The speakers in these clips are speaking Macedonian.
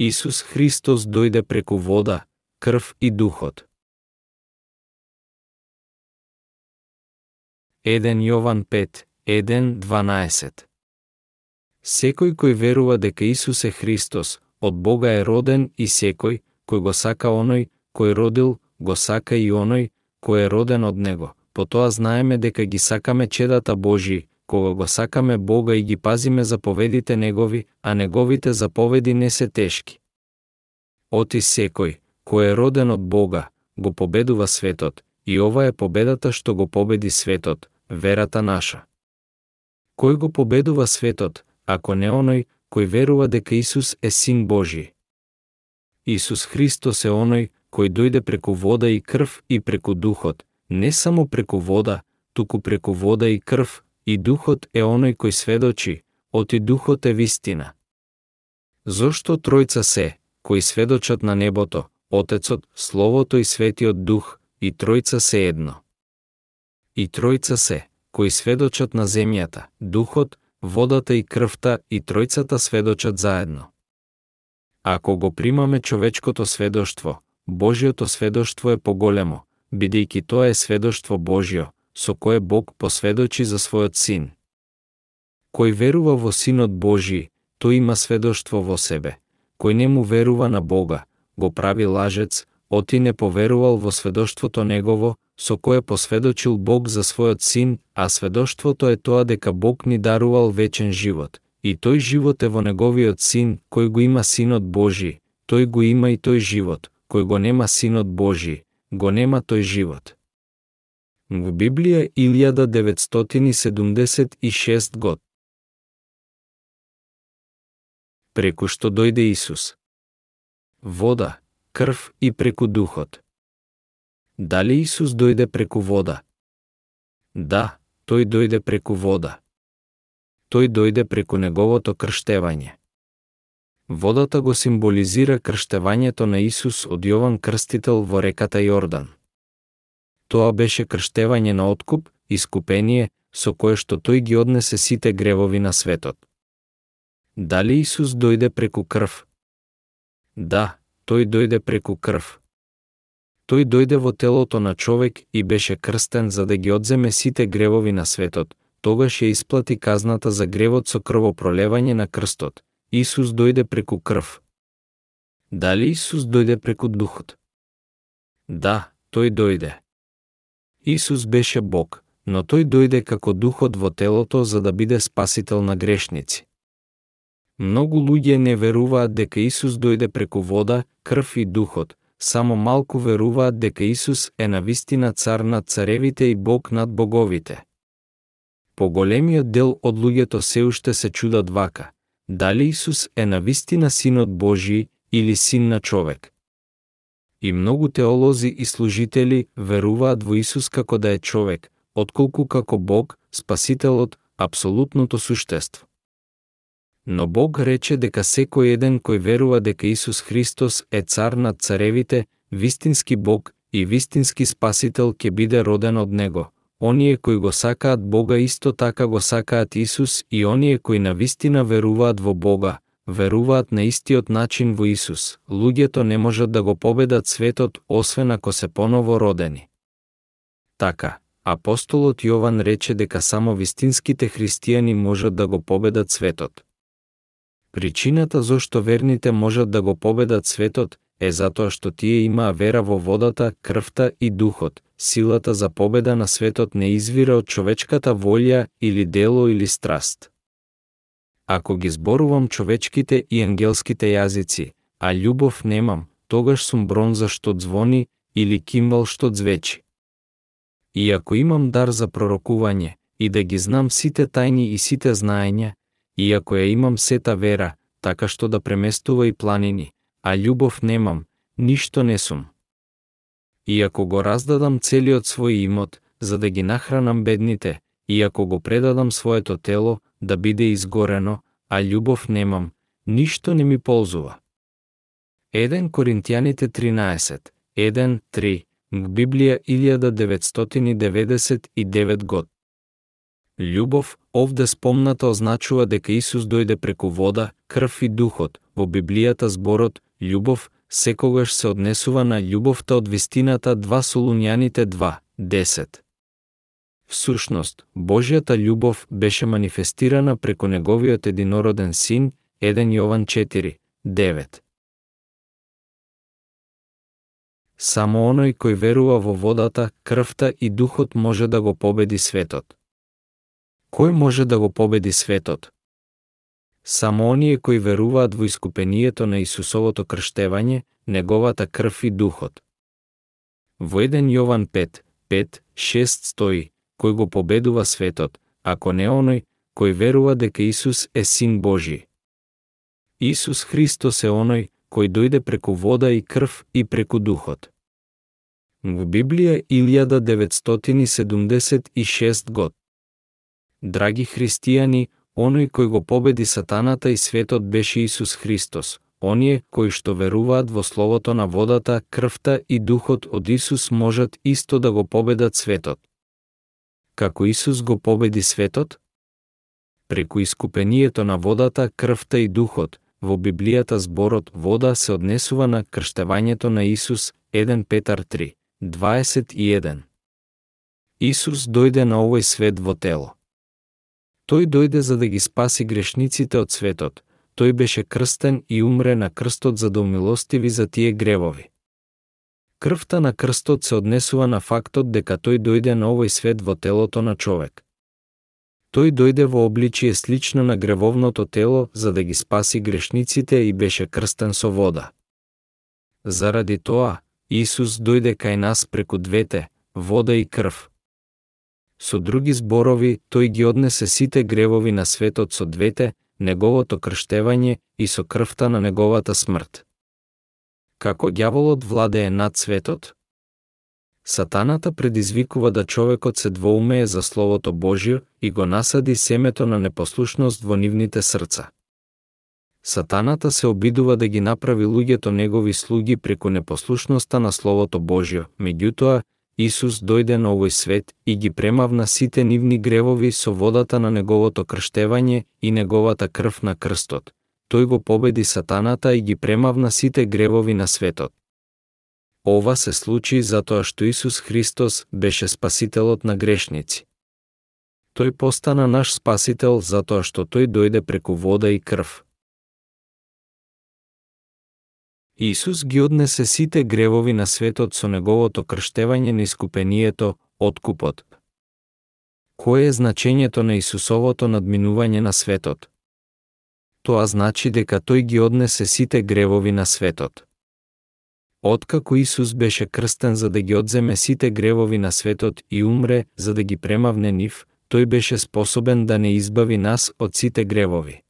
Исус Христос дојде преку вода, крв и духот. 1 Јован 5, 1, 12 Секој кој верува дека Исус е Христос, од Бога е роден и секој, кој го сака оној, кој родил, го сака и оној, кој е роден од Него. По тоа знаеме дека ги сакаме чедата Божии, кога го сакаме Бога и ги пазиме заповедите Негови, а Неговите заповеди не се тешки. Оти секој, кој е роден од Бога, го победува светот, и ова е победата што го победи светот, верата наша. Кој го победува светот, ако не оној кој верува дека Исус е Син Божи? Исус Христос е оној кој дојде преку вода и крв и преку духот, не само преку вода, туку преку вода и крв, и духот е оној кој сведочи, оти духот е вистина. Зошто тројца се, кои сведочат на небото, Отецот, Словото и Светиот Дух, и Тројца се едно. И Тројца се, кои сведочат на земјата, Духот, водата и крвта, и Тројцата сведочат заедно. Ако го примаме човечкото сведоштво, Божиото сведоштво е поголемо, бидејќи тоа е сведоштво Божјо, со кое Бог посведочи за својот син. Кој верува во Синот Божи, тој има сведоштво во себе. Кој не му верува на Бога, го прави лажец, оти не поверувал во сведоштвото негово, со кое посведочил Бог за својот син, а сведоштвото е тоа дека Бог ни дарувал вечен живот, и тој живот е во неговиот син, кој го има синот Божи, тој го има и тој живот, кој го нема синот Божи, го нема тој живот. Во Библија 1976 год. Преку што дојде Исус. Вода, крв и преку духот. Дали Исус дојде преку вода? Да, тој дојде преку вода. Тој дојде преку неговото крштевање. Водата го символизира крштевањето на Исус од Јован Крстител во реката Јордан. Тоа беше крштевање на откуп, искупение, со кое што тој ги однесе сите гревови на светот. Дали Исус дојде преку крв? Да, тој дојде преку крв. Тој дојде во телото на човек и беше крстен за да ги одземе сите гревови на светот, тогаш ја исплати казната за гревот со крвопролевање на крстот. Исус дојде преку крв. Дали Исус дојде преку духот? Да, тој дојде. Исус беше Бог, но тој дојде како духот во телото за да биде спасител на грешници. Многу луѓе не веруваат дека Исус дојде преку вода, крв и духот, само малку веруваат дека Исус е навистина цар над царевите и Бог над боговите. Поголемиот дел од луѓето се уште се чудат вака, дали Исус е навистина синот Божи или син на човек. И многу теолози и служители веруваат во Исус како да е човек, отколку како Бог, Спасителот, апсолутното суштество. Но Бог рече дека секој еден кој верува дека Исус Христос е цар над царевите, вистински Бог и вистински Спасител ќе биде роден од Него. Оние кои го сакаат Бога исто така го сакаат Исус и оние кои на вистина веруваат во Бога, веруваат на истиот начин во Исус. Луѓето не можат да го победат светот освен ако се поново родени. Така, апостолот Јован рече дека само вистинските христијани можат да го победат светот. Причината зошто верните можат да го победат светот е затоа што тие имаа вера во водата, крвта и духот. Силата за победа на светот не извира од човечката волја или дело или страст. Ако ги зборувам човечките и ангелските јазици, а љубов немам, тогаш сум бронза што звони или кимвал што звечи. И ако имам дар за пророкување и да ги знам сите тајни и сите знаења, и ако ја имам сета вера, така што да преместува и планини, а љубов немам, ништо не сум. И ако го раздадам целиот свој имот, за да ги нахранам бедните, и ако го предадам своето тело, да биде изгорено, а љубов немам, ништо не ми ползува. 1 Коринтијаните 13, 1, 3, Библија 1999 год. Љубов, овде спомната означува дека Исус дојде преку вода, крв и духот. Во Библијата зборот љубов секогаш се однесува на љубовта од вистината 2 Солуњаните 2, 10. Всушност, Божјата љубов беше манифестирана преку неговиот единороден син, 1 Јован 4, 9. Само оној кој верува во водата, крвта и духот може да го победи светот. Кој може да го победи светот? Само оние кои веруваат во искупението на Исусовото крштевање, неговата крв и духот. Во 1 Јован 5, 5, 6 стои, кој го победува светот, ако не оној кој верува дека Исус е Син Божи. Исус Христос е оној кој дојде преку вода и крв и преку духот. Во Библија 1976 год. Драги христијани, оној кој го победи сатаната и светот беше Исус Христос. Оние кои што веруваат во словото на водата, крвта и духот од Исус можат исто да го победат светот. Како Исус го победи светот? Преку искупението на водата, крвта и духот, во Библијата зборот вода се однесува на крштевањето на Исус 1 Петар 3, 21. Исус дојде на овој свет во тело. Тој дојде за да ги спаси грешниците од светот. Тој беше крстен и умре на крстот за да умилостиви за тие гревови. Крвта на крстот се однесува на фактот дека тој дојде на овој свет во телото на човек. Тој дојде во обличие слично на гревовното тело за да ги спаси грешниците и беше крстен со вода. Заради тоа, Исус дојде кај нас преку двете, вода и крв, Со други зборови, тој ги однесе сите гревови на светот со двете, неговото крштевање и со крвта на неговата смрт. Како ѓаволот владее над светот? Сатаната предизвикува да човекот се двоумее за Словото Божјо и го насади семето на непослушност во нивните срца. Сатаната се обидува да ги направи луѓето негови слуги преку непослушноста на Словото Божјо, меѓутоа, Исус дојде на овој свет и ги премавна сите нивни гревови со водата на неговото крштевање и неговата крв на крстот. Тој го победи сатаната и ги премавна сите гревови на светот. Ова се случи затоа што Исус Христос беше спасителот на грешници. Тој постана наш спасител затоа што тој дојде преку вода и крв. Исус ги однесе сите гревови на светот со неговото крштевање на искупението, откупот. Кое е значењето на Исусовото надминување на светот? Тоа значи дека тој ги однесе сите гревови на светот. Откако Исус беше крстен за да ги одземе сите гревови на светот и умре за да ги премавне нив, тој беше способен да не избави нас од сите гревови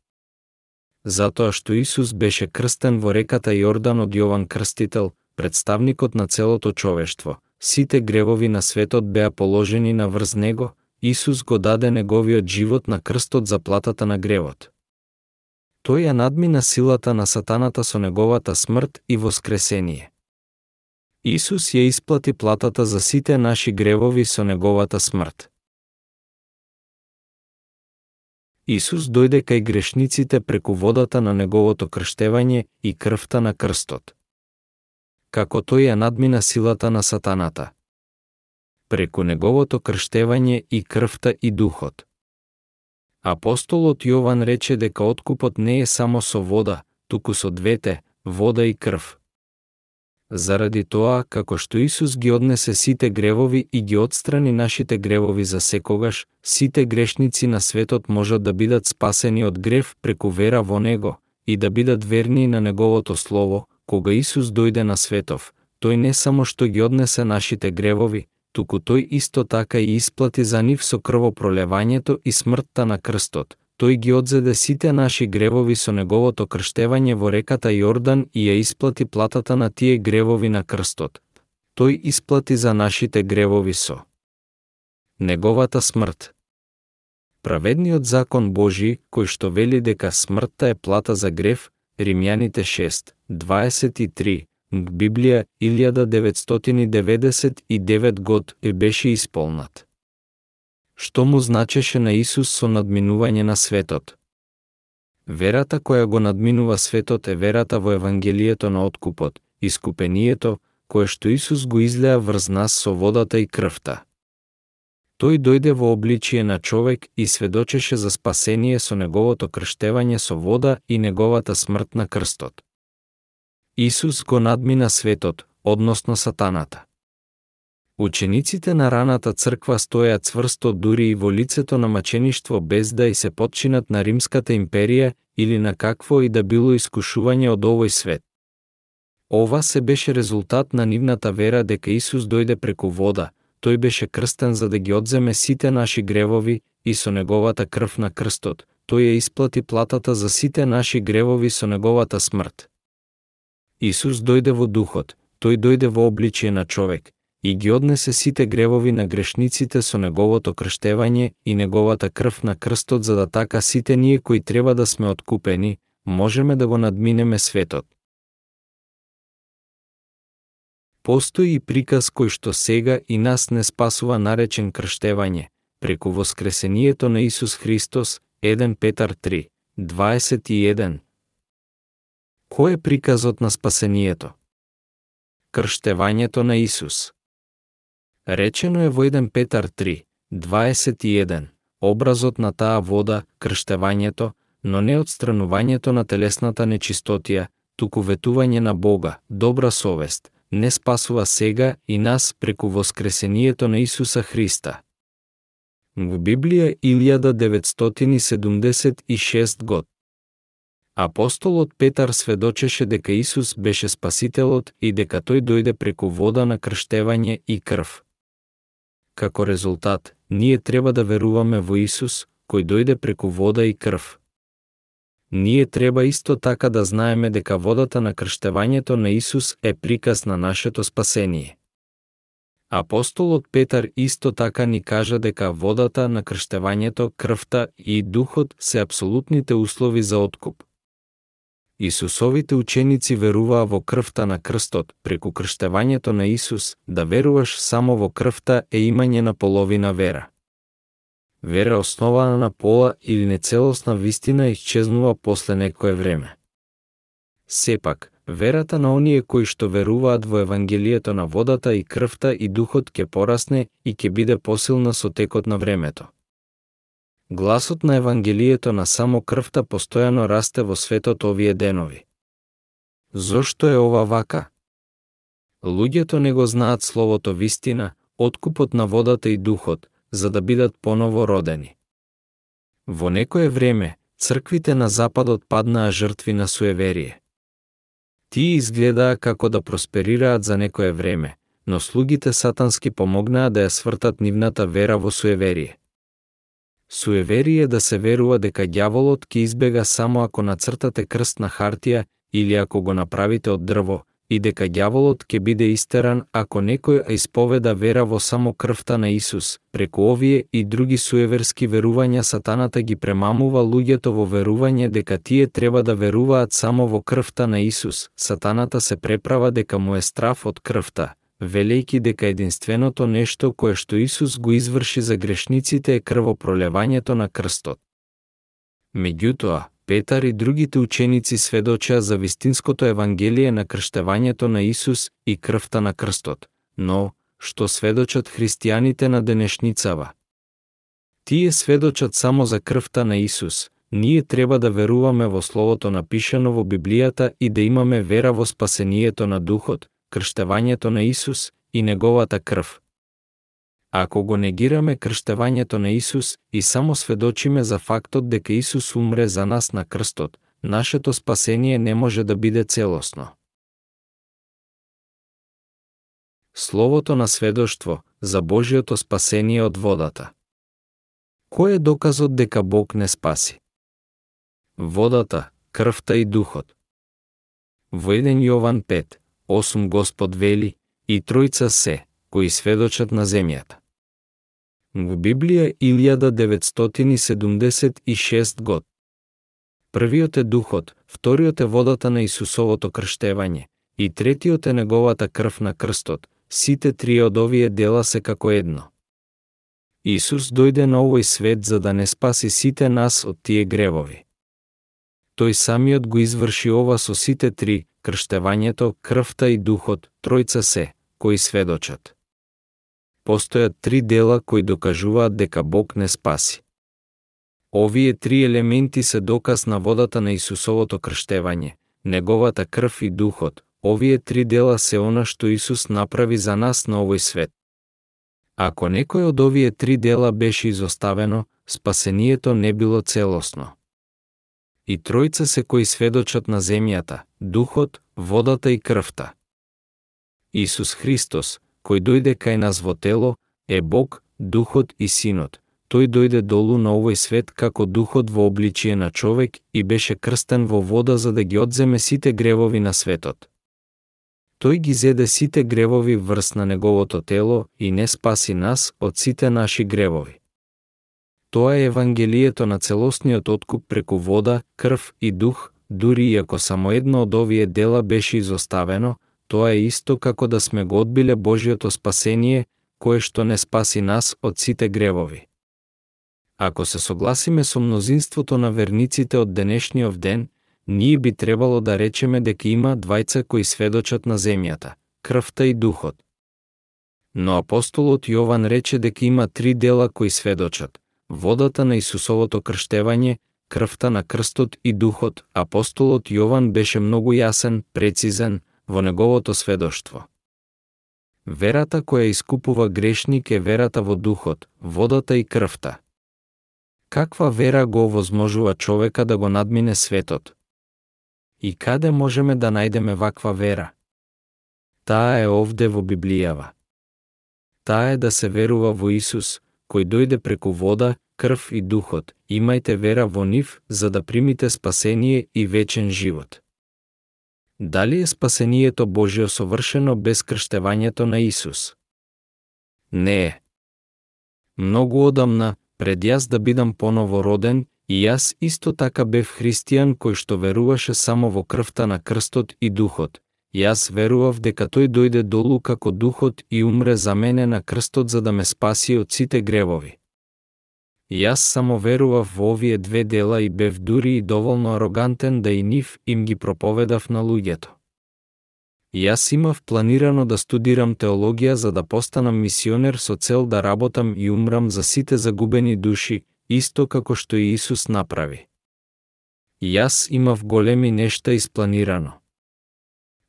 затоа што Исус беше крстен во реката Јордан од Јован Крстител, представникот на целото човештво. Сите гревови на светот беа положени на врз него, Исус го даде неговиот живот на крстот за платата на гревот. Тој ја надмина силата на сатаната со неговата смрт и воскресение. Исус ја исплати платата за сите наши гревови со неговата смрт. Исус дојде кај грешниците преку водата на неговото крштевање и крвта на крстот. Како тој ја надмина силата на сатаната. Преку неговото крштевање и крвта и духот. Апостолот Јован рече дека откупот не е само со вода, туку со двете, вода и крв. Заради тоа, како што Исус ги однесе сите гревови и ги отстрани нашите гревови за секогаш, сите грешници на светот можат да бидат спасени од грев преку вера во Него и да бидат верни на Неговото Слово, кога Исус дојде на светов, тој не само што ги однесе нашите гревови, туку тој исто така и исплати за нив со крвопролевањето и смртта на крстот, тој ги одзеде сите наши гревови со неговото крштевање во реката Јордан и ја исплати платата на тие гревови на крстот. Тој исплати за нашите гревови со неговата смрт. Праведниот закон Божи, кој што вели дека смртта е плата за грев, Римјаните 6, 23, Библија 1999 год е беше исполнат. што му значеше на Исус со надминување на светот. Верата која го надминува светот е верата во Евангелието на откупот, искупението, кое што Исус го излеа врз нас со водата и крвта. Тој дојде во обличие на човек и сведочеше за спасение со неговото крштевање со вода и неговата смрт на крстот. Исус го надмина светот, односно сатаната. Учениците на раната црква стојат цврсто дури и во лицето на мачеништво без да и се подчинат на Римската империја или на какво и да било искушување од овој свет. Ова се беше резултат на нивната вера дека Исус дојде преку вода, тој беше крстен за да ги одземе сите наши гревови и со неговата крв на крстот, тој ја исплати платата за сите наши гревови со неговата смрт. Исус дојде во духот, тој дојде во обличие на човек, и ги однесе сите гревови на грешниците со неговото крштевање и неговата крв на крстот за да така сите ние кои треба да сме откупени, можеме да го надминеме светот. Постои и приказ кој што сега и нас не спасува наречен крштевање, преку воскресението на Исус Христос, 1 Петар 3, 21. Кој е приказот на спасението? Крштевањето на Исус. Речено е во 1 Петар 3, 21, образот на таа вода, крштевањето, но не отстранувањето на телесната нечистотија, туку ветување на Бога, добра совест, не спасува сега и нас преку воскресението на Исуса Христа. Во Библија 1976 год. Апостолот Петар сведочеше дека Исус беше Спасителот и дека тој дојде преку вода на крштевање и крв. Како резултат, ние треба да веруваме во Исус, кој дојде преку вода и крв. Ние треба исто така да знаеме дека водата на крштевањето на Исус е приказ на нашето спасение. Апостолот Петар исто така ни кажа дека водата на крштевањето, крвта и духот се апсолутните услови за откуп. Исусовите ученици веруваа во крвта на крстот, преку крштевањето на Исус, да веруваш само во крвта е имање на половина вера. Вера основана на пола или нецелосна вистина исчезнува после некое време. Сепак, верата на оние кои што веруваат во Евангелието на водата и крвта и духот ќе порасне и ќе биде посилна со текот на времето. Гласот на Евангелието на само крвта постојано расте во светот овие денови. Зошто е ова вака? Луѓето не го знаат словото вистина, откупот на водата и духот, за да бидат поново родени. Во некое време, црквите на Западот паднаа жртви на суеверие. Тие изгледаа како да просперираат за некое време, но слугите сатански помогнаа да ја свртат нивната вера во суеверие. Суеверие да се верува дека ѓаволот ќе избега само ако нацртате крст на хартија или ако го направите од дрво, и дека ѓаволот ќе биде истеран ако некој исповеда вера во само крвта на Исус. Преку овие и други суеверски верувања сатаната ги премамува луѓето во верување дека тие треба да веруваат само во крвта на Исус. Сатаната се преправа дека му е страф од крвта, велејки дека единственото нешто кое што Исус го изврши за грешниците е крвопролевањето на крстот. Меѓутоа, Петар и другите ученици сведочеа за вистинското евангелие на крштевањето на Исус и крвта на крстот, но, што сведочат христијаните на денешницава. Тие сведочат само за крвта на Исус, ние треба да веруваме во Словото напишано во Библијата и да имаме вера во спасението на Духот, крштевањето на Исус и Неговата крв, Ако го негираме крштевањето на Исус и само сведочиме за фактот дека Исус умре за нас на крстот, нашето спасение не може да биде целосно. Словото на сведоштво за Божиото спасение од водата. Кој е доказот дека Бог не спаси? Водата, крвта и духот. Во 1 Јован 5, 8 Господ вели, и тројца се, кои сведочат на земјата. Во Библија 1976 год. Првиот е духот, вториот е водата на Исусовото крштевање и третиот е неговата крв на крстот. Сите три од овие дела се како едно. Исус дојде на овој свет за да не спаси сите нас од тие гревови. Тој самиот го изврши ова со сите три, крштевањето, крвта и духот, тројца се, кои сведочат. Постојат три дела кои докажуваат дека Бог не спаси. Овие три елементи се доказ на водата на Исусовото крштевање, неговата крв и духот. Овие три дела се она што Исус направи за нас на овој свет. Ако некој од овие три дела беше изоставено, спасението не било целосно. И тројца се кои сведочат на земјата, духот, водата и крвта. Исус Христос, кој дојде кај нас во тело, е Бог, Духот и Синот. Тој дојде долу на овој свет како Духот во обличие на човек и беше крстен во вода за да ги одземе сите гревови на светот. Тој ги зеде сите гревови врз на неговото тело и не спаси нас од сите наши гревови. Тоа е Евангелието на целосниот откуп преку вода, крв и дух, дури и ако само едно од овие дела беше изоставено, тоа е исто како да сме го одбиле Божиото спасение, кое што не спаси нас од сите гревови. Ако се согласиме со мнозинството на верниците од денешниот ден, ние би требало да речеме дека има двајца кои сведочат на земјата – крвта и духот. Но апостолот Јован рече дека има три дела кои сведочат – водата на Исусовото крштевање, крвта на крстот и духот. Апостолот Јован беше многу јасен, прецизен, во неговото сведоштво. Верата која искупува грешник е верата во духот, водата и крвта. Каква вера го овозможува човека да го надмине светот? И каде можеме да најдеме ваква вера? Таа е овде во Библијава. Таа е да се верува во Исус, кој дојде преку вода, крв и духот. Имајте вера во нив за да примите спасение и вечен живот. Дали е спасението Божие совршено без крштевањето на Исус? Не е. Многу одамна, пред јас да бидам поново роден, и јас исто така бев христијан кој што веруваше само во крвта на крстот и духот. Јас верував дека тој дојде долу како духот и умре за мене на крстот за да ме спаси од сите гревови. Јас само верував во овие две дела и бев дури и доволно арогантен да и нив им ги проповедав на луѓето. Јас имав планирано да студирам теологија за да постанам мисионер со цел да работам и умрам за сите загубени души, исто како што и Исус направи. Јас имав големи нешта испланирано.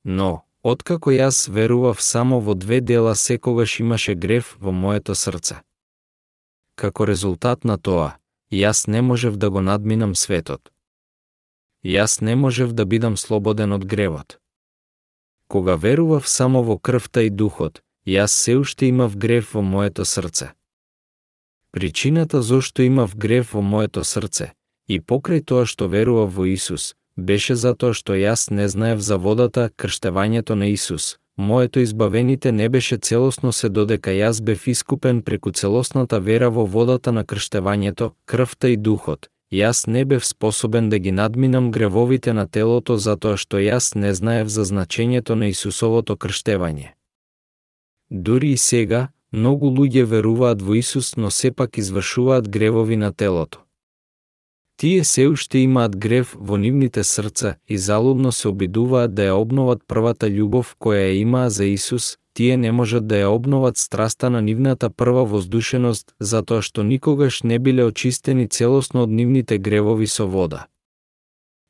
Но, откако јас верував само во две дела секогаш имаше грев во моето срце. Како резултат на тоа, јас не можев да го надминам светот. Јас не можев да бидам слободен од гревот. Кога верував само во крвта и духот, јас се уште имав грев во моето срце. Причината зошто имав грев во моето срце, и покрај тоа што верував во Исус, беше затоа што јас не знаев за водата, крштевањето на Исус, моето избавените не беше целосно се додека јас бев искупен преку целосната вера во водата на крштевањето, крвта и духот. Јас не бев способен да ги надминам гревовите на телото затоа што јас не знаев за значењето на Исусовото крштевање. Дури и сега, многу луѓе веруваат во Исус, но сепак извршуваат гревови на телото. Тие се уште имаат грев во нивните срца и залудно се обидуваат да ја обноват првата љубов која ја имаа за Исус, тие не можат да ја обноват страста на нивната прва воздушеност затоа што никогаш не биле очистени целосно од нивните гревови со вода.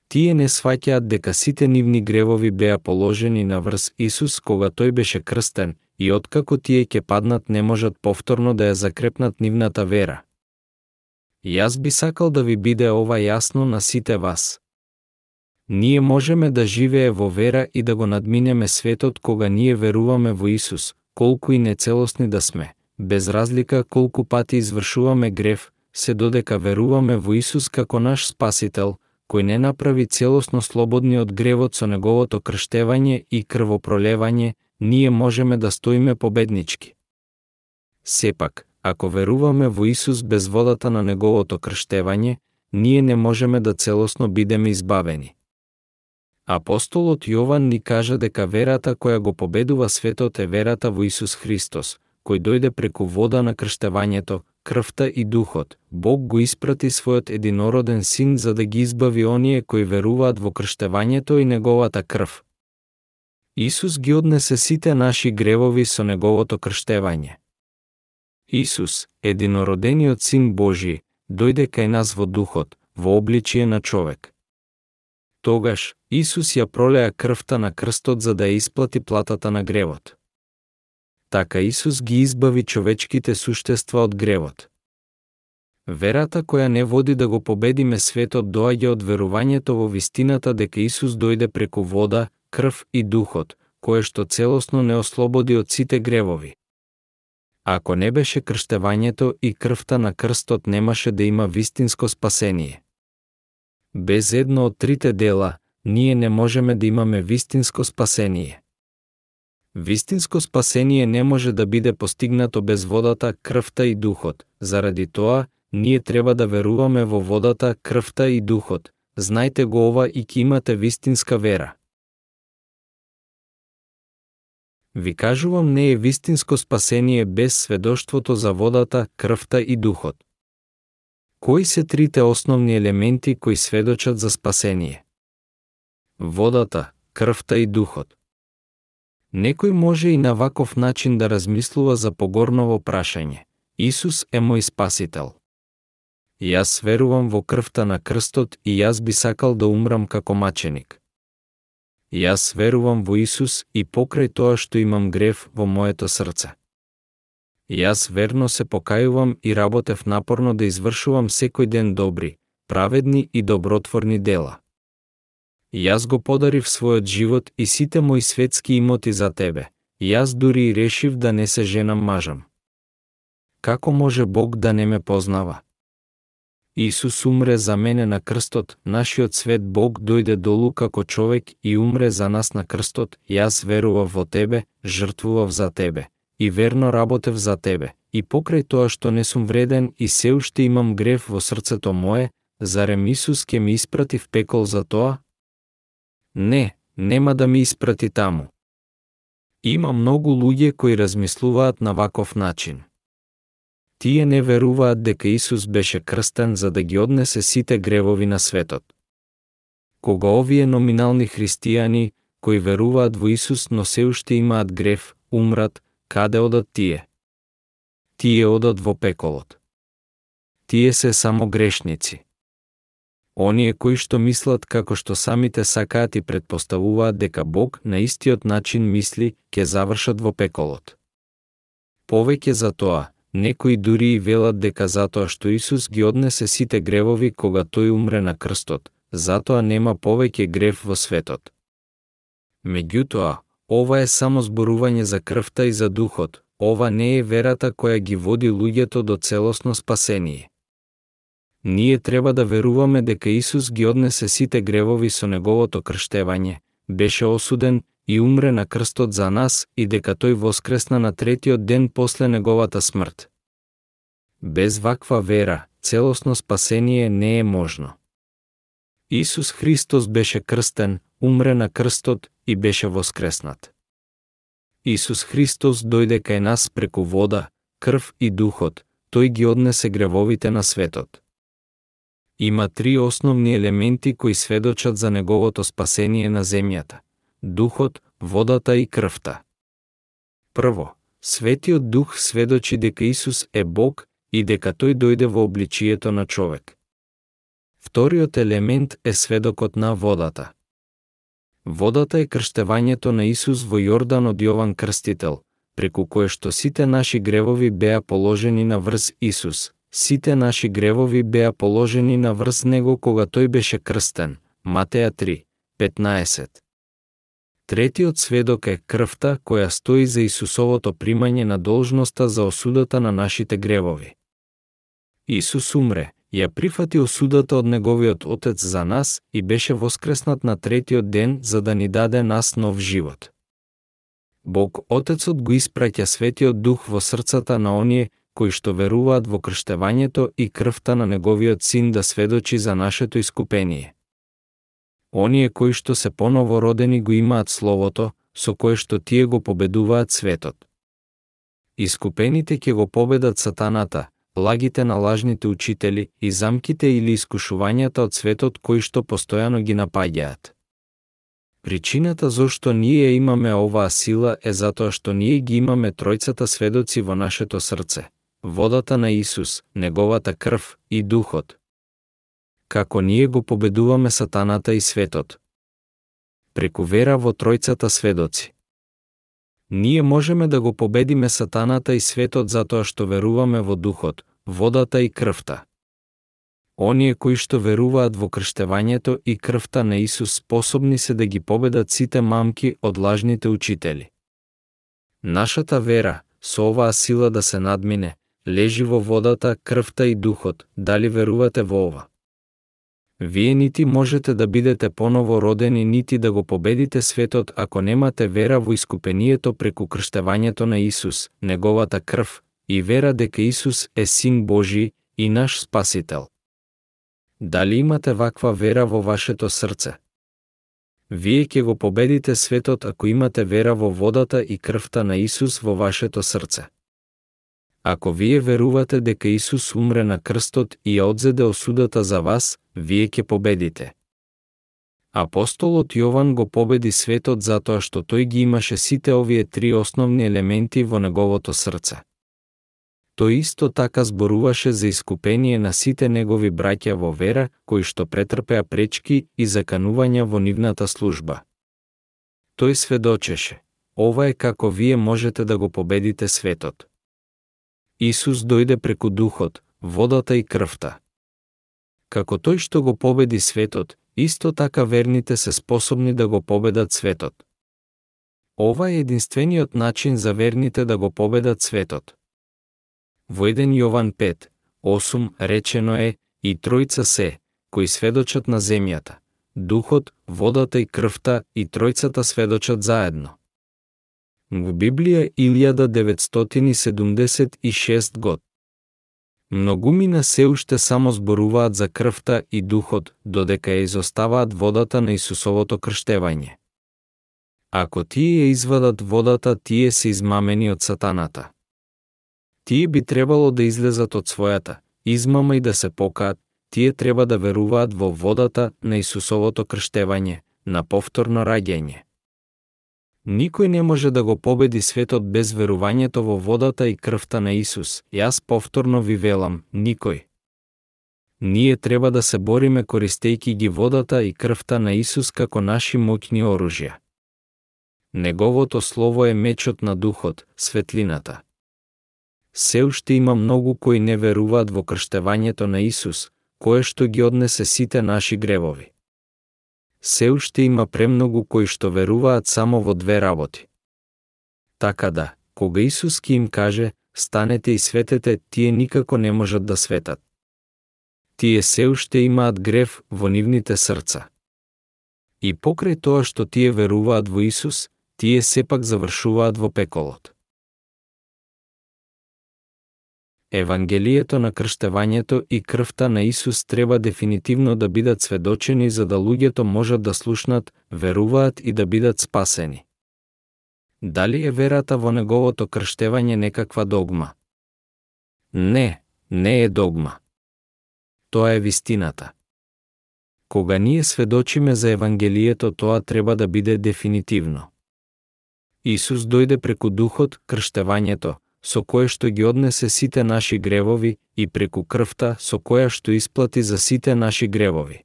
Тие не сваќаат дека сите нивни гревови беа положени на врз Исус кога тој беше крстен и откако тие ќе паднат не можат повторно да ја закрепнат нивната вера. Јас би сакал да ви биде ова јасно на сите вас. Ние можеме да живее во вера и да го надминеме светот кога ние веруваме во Исус, колку и нецелосни да сме, без разлика колку пати извршуваме грев, се додека веруваме во Исус како наш Спасител, кој не направи целосно слободни од гревот со неговото крштевање и крвопролевање, ние можеме да стоиме победнички. Сепак, Ако веруваме во Исус без водата на Неговото крштевање, ние не можеме да целосно бидеме избавени. Апостолот Јован ни кажа дека верата која го победува светот е верата во Исус Христос, кој дојде преку вода на крштевањето, крвта и духот, Бог го испрати својот единороден син за да ги избави оние кои веруваат во крштевањето и неговата крв. Исус ги однесе сите наши гревови со неговото крштевање. Исус, единородениот син Божи, дојде кај нас во духот, во обличие на човек. Тогаш, Исус ја пролеа крвта на крстот за да ја исплати платата на гревот. Така Исус ги избави човечките суштества од гревот. Верата која не води да го победиме светот доаѓа од верувањето во вистината дека Исус дојде преку вода, крв и духот, кое што целосно не ослободи од сите гревови. Ако не беше крштевањето и крвта на крстот немаше да има вистинско спасение. Без едно од трите дела, ние не можеме да имаме вистинско спасение. Вистинско спасение не може да биде постигнато без водата, крвта и духот. Заради тоа, ние треба да веруваме во водата, крвта и духот. Знајте го ова и ќе имате вистинска вера. Ви кажувам не е вистинско спасение без сведоштвото за водата, крвта и духот. Кои се трите основни елементи кои сведочат за спасение? Водата, крвта и духот. Некој може и на ваков начин да размислува за погорново прашање. Исус е мој спасител. Јас верувам во крвта на крстот и јас би сакал да умрам како маченик. Јас верувам во Исус и покрај тоа што имам грев во моето срце. Јас верно се покајувам и работев напорно да извршувам секој ден добри, праведни и добротворни дела. Јас го подарив својот живот и сите мои светски имоти за тебе. Јас дури и решив да не се женам мажам. Како може Бог да не ме познава? Исус умре за мене на крстот, нашиот свет Бог дојде долу како човек и умре за нас на крстот, јас верував во Тебе, жртвував за Тебе, и верно работев за Тебе, и покрај тоа што не сум вреден и се уште имам грев во срцето мое, зарем Исус ке ми испрати в пекол за тоа? Не, нема да ми испрати таму. Има многу луѓе кои размислуваат на ваков начин. Тие не веруваат дека Исус беше крстен за да ги однесе сите гревови на светот. Кога овие номинални христијани, кои веруваат во Исус, но се уште имаат грев, умрат, каде одат тие? Тие одат во пеколот. Тие се само грешници. Оние кои што мислат како што самите сакаат и предпоставуваат дека Бог на истиот начин мисли, ќе завршат во пеколот. Повеќе за тоа, некои дури и велат дека затоа што Исус ги однесе сите гревови кога тој умре на крстот, затоа нема повеќе грев во светот. Меѓутоа, ова е само зборување за крвта и за духот, ова не е верата која ги води луѓето до целосно спасение ние треба да веруваме дека Исус ги однесе сите гревови со неговото крштевање, беше осуден и умре на крстот за нас и дека тој воскресна на третиот ден после неговата смрт. Без ваква вера, целосно спасение не е можно. Исус Христос беше крстен, умре на крстот и беше воскреснат. Исус Христос дојде кај нас преку вода, крв и духот, тој ги однесе гревовите на светот има три основни елементи кои сведочат за неговото спасение на земјата – духот, водата и крвта. Прво, Светиот Дух сведочи дека Исус е Бог и дека тој дојде во обличието на човек. Вториот елемент е сведокот на водата. Водата е крштевањето на Исус во Јордан од Јован Крстител, преку кое што сите наши гревови беа положени на врз Исус, Сите наши гревови беа положени на врз него кога тој беше крстен. Матеја 3, 15. Третиот сведок е крвта која стои за Исусовото примање на должноста за осудата на нашите гревови. Исус умре, ја прифати осудата од неговиот Отец за нас и беше воскреснат на третиот ден за да ни даде нас нов живот. Бог Отецот го испраќа Светиот Дух во срцата на оние кои што веруваат во крштевањето и крвта на неговиот син да сведочи за нашето искупение. Оние кои што се поново родени го имаат словото, со кое што тие го победуваат светот. Искупените ќе го победат сатаната, лагите на лажните учители и замките или искушувањата од светот кои што постојано ги напаѓаат. Причината зошто ние имаме оваа сила е затоа што ние ги имаме тројцата сведоци во нашето срце. Водата на Исус, неговата крв и духот. Како ние го победуваме сатаната и светот. Преку вера во тројцата сведоци. Ние можеме да го победиме сатаната и светот затоа што веруваме во духот, водата и крвта. Оние кои што веруваат во крштевањето и крвта на Исус способни се да ги победат сите мамки од лажните учители. Нашата вера, со оваа сила да се надмине, лежи во водата, крвта и духот, дали верувате во ова? Вие нити можете да бидете поново родени, нити да го победите светот ако немате вера во искупението преку крштевањето на Исус, неговата крв, и вера дека Исус е Син Божи и наш Спасител. Дали имате ваква вера во вашето срце? Вие ќе го победите светот ако имате вера во водата и крвта на Исус во вашето срце. Ако вие верувате дека Исус умре на крстот и ја одзеде осудата за вас, вие ќе победите. Апостолот Јован го победи светот затоа што тој ги имаше сите овие три основни елементи во неговото срце тој исто така зборуваше за искупение на сите негови браќа во вера, кои што претрпеа пречки и заканувања во нивната служба. Тој сведочеше, ова е како вие можете да го победите светот. Исус дојде преку духот, водата и крвта. Како тој што го победи светот, исто така верните се способни да го победат светот. Ова е единствениот начин за верните да го победат светот. Во 1 Јован 5, 8 речено е и тројца се, кои сведочат на земјата, духот, водата и крвта и тројцата сведочат заедно. Во Библија 1976 год. Многумина се уште само зборуваат за крвта и духот, додека ја изоставаат водата на Исусовото крштевање. Ако тие ја извадат водата, тие се измамени од сатаната тие би требало да излезат од својата измама и да се покаат, тие треба да веруваат во водата на Исусовото крштевање, на повторно раѓање. Никој не може да го победи светот без верувањето во водата и крвта на Исус. Јас повторно ви велам, никој. Ние треба да се бориме користејки ги водата и крвта на Исус како наши моќни оружја. Неговото слово е мечот на духот, светлината се уште има многу кои не веруваат во крштевањето на Исус, кое што ги однесе сите наши гревови. Се уште има премногу кои што веруваат само во две работи. Така да, кога Исус ки им каже, станете и светете, тие никако не можат да светат. Тие се уште имаат грев во нивните срца. И покрај тоа што тие веруваат во Исус, тие сепак завршуваат во пеколот. Евангелието на крштевањето и крвта на Исус треба дефинитивно да бидат сведочени за да луѓето можат да слушнат, веруваат и да бидат спасени. Дали е верата во неговото крштевање некаква догма? Не, не е догма. Тоа е вистината. Кога ние сведочиме за Евангелието, тоа треба да биде дефинитивно. Исус дојде преку духот, крштевањето, со кое што ги однесе сите наши гревови и преку крвта со која што исплати за сите наши гревови.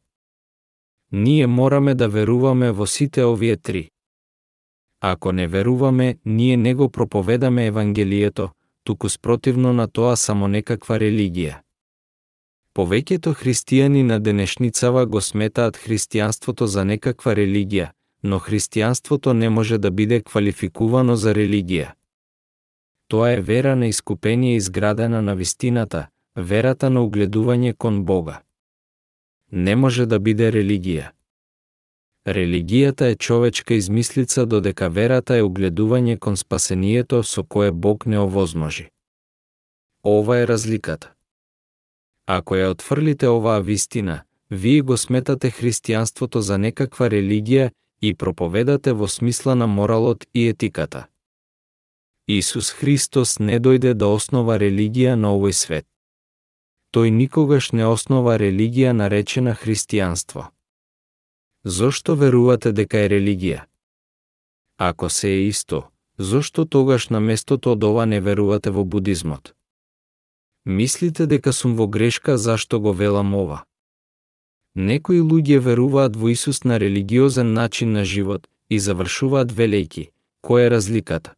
Ние мораме да веруваме во сите овие три. Ако не веруваме, ние не го проповедаме Евангелието, туку спротивно на тоа само некаква религија. Повеќето христијани на денешницава го сметаат христијанството за некаква религија, но христијанството не може да биде квалификувано за религија. Тоа е вера на искупение изградена на вистината, верата на угледување кон Бога. Не може да биде религија. Религијата е човечка измислица додека верата е угледување кон спасението со кое Бог не овозможи. Ова е разликата. Ако ја отфрлите оваа вистина, вие го сметате христијанството за некаква религија и проповедате во смисла на моралот и етиката. Исус Христос не дојде да основа религија на овој свет. тој никогаш не основа религија наречена христијанство. Зошто верувате дека е религија? Ако се е исто, зошто тогаш на местото од ова не верувате во будизмот? Мислите дека сум во грешка зашто го велам ова? Некои луѓе веруваат во Исус на религиозен начин на живот и завршуваат велејки. Која е разликата?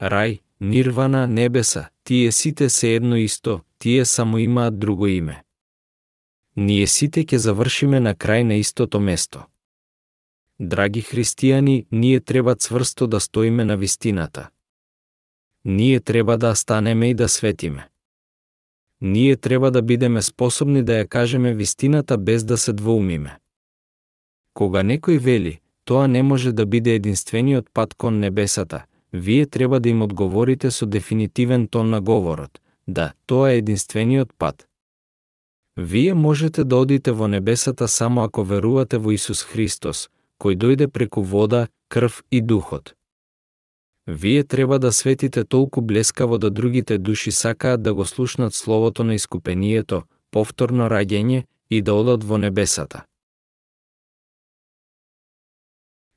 Рај, нирвана, небеса, тие сите се едно исто, тие само имаат друго име. Ние сите ќе завршиме на крај на истото место. Драги христијани, ние треба цврсто да стоиме на вистината. Ние треба да станеме и да светиме. Ние треба да бидеме способни да ја кажеме вистината без да се двоумиме. Кога некој вели, тоа не може да биде единствениот пат кон небесата, вие треба да им одговорите со дефинитивен тон на говорот. Да, тоа е единствениот пат. Вие можете да одите во небесата само ако верувате во Исус Христос, кој дојде преку вода, крв и духот. Вие треба да светите толку блескаво да другите души сакаат да го слушнат словото на искупението, повторно раѓење и да одат во небесата.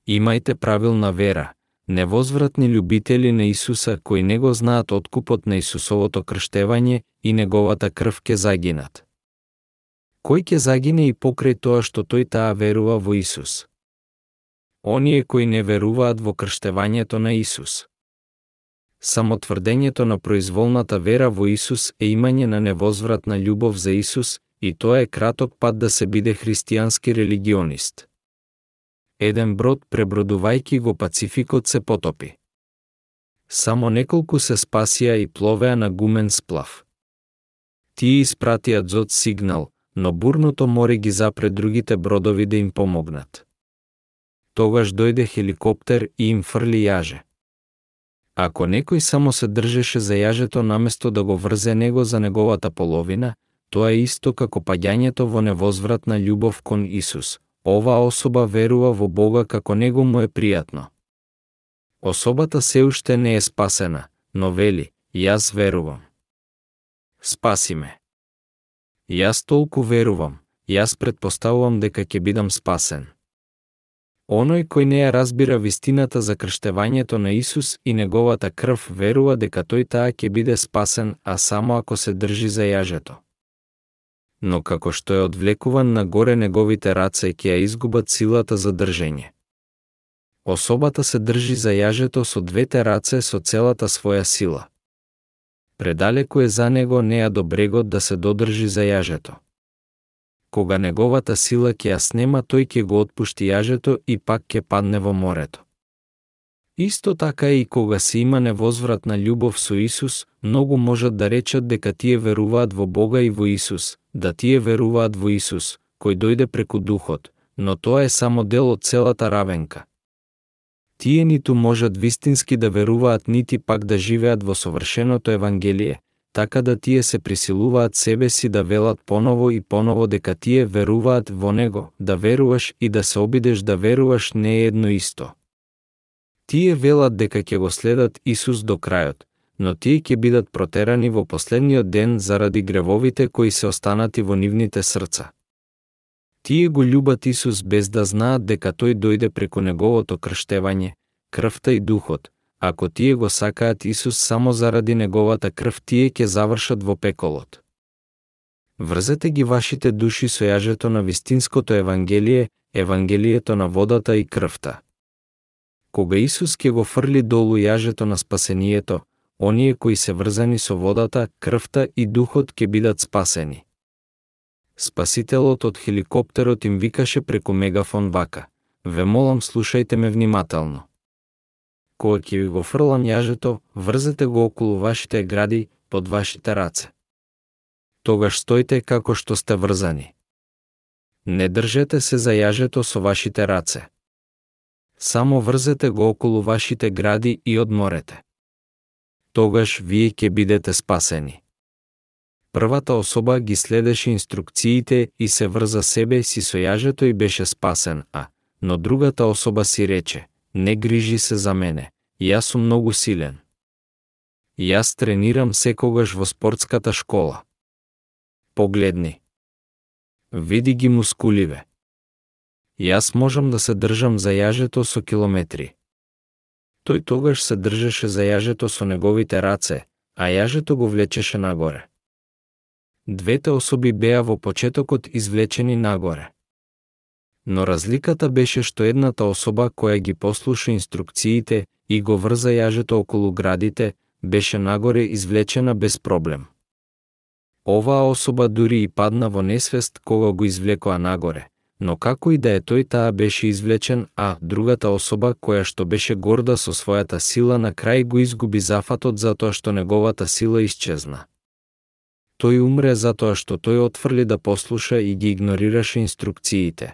Имајте правилна вера, невозвратни љубители на Исуса кои не го знаат откупот на Исусовото крштевање и неговата крв ке загинат. Кој ке загине и покрај тоа што тој таа верува во Исус? Оние кои не веруваат во крштевањето на Исус. Само тврдењето на произволната вера во Исус е имање на невозвратна љубов за Исус и тоа е краток пат да се биде христијански религионист еден брод пребродувајки го Пацификот се потопи. Само неколку се спасија и пловеа на гумен сплав. Тие испратија зод сигнал, но бурното море ги запре другите бродови да им помогнат. Тогаш дојде хеликоптер и им фрли јаже. Ако некој само се држеше за јажето наместо да го врзе него за неговата половина, тоа е исто како паѓањето во невозвратна љубов кон Исус, оваа особа верува во Бога како него му е пријатно. Особата се уште не е спасена, но вели, јас верувам. Спаси ме. Јас толку верувам, јас предпоставувам дека ќе бидам спасен. Оној кој не ја разбира вистината за крштевањето на Исус и неговата крв верува дека тој таа ќе биде спасен, а само ако се држи за јажето но како што е одвлекуван нагоре неговите раце ќе ја изгубат силата за држење. Особата се држи за јажето со двете раце со целата своја сила. Предалеку е за него неа до брегот да се додржи за јажето. Кога неговата сила ќе ја снема, тој ќе го отпушти јажето и пак ќе падне во морето. Исто така и кога се има невозвратна љубов со Исус, многу можат да речат дека тие веруваат во Бога и во Исус, да тие веруваат во Исус, кој дојде преку Духот, но тоа е само дел од целата равенка. Тие ниту можат вистински да веруваат, нити пак да живеат во совршеното Евангелие, така да тие се присилуваат себе си да велат поново и поново дека тие веруваат во Него, да веруваш и да се обидеш да веруваш не е едно исто. Тие велат дека ќе го следат Исус до крајот, но тие ќе бидат протерани во последниот ден заради гревовите кои се останати во нивните срца. Тие го љубат Исус без да знаат дека тој дојде преку неговото крштевање, крвта и духот. Ако тие го сакаат Исус само заради неговата крв, тие ќе завршат во пеколот. Врзете ги вашите души со јажето на вистинското Евангелие, Евангелието на водата и крвта. Кога Исус ќе го фрли долу јажето на спасението, оние кои се врзани со водата, крвта и духот ќе бидат спасени. Спасителот од хеликоптерот им викаше преку мегафон вака. Ве молам слушајте ме внимателно. Кога ќе ви го фрлам јажето, врзете го околу вашите гради, под вашите раце. Тогаш стојте како што сте врзани. Не држете се за јажето со вашите раце. Само врзете го околу вашите гради и одморете. Тогаш вие ќе бидете спасени. Првата особа ги следеше инструкциите и се врза себе си со јажето и беше спасен, а, но другата особа си рече, не грижи се за мене, јас сум многу силен. Јас тренирам секогаш во спортската школа. погледни. Види ги мускуливе. Јас можам да се држам за јажето со километри. Тој тогаш се држеше за јажето со неговите раце, а јажето го влечеше нагоре. Двете особи беа во почетокот извлечени нагоре. Но разликата беше што едната особа која ги послуша инструкциите и го врза јажето околу градите, беше нагоре извлечена без проблем. Оваа особа дури и падна во несвест кога го извлекоа нагоре, но како и да е тој таа беше извлечен, а другата особа која што беше горда со својата сила на крај го изгуби зафатот затоа што неговата сила исчезна. Тој умре затоа што тој отфрли да послуша и ги игнорираше инструкциите.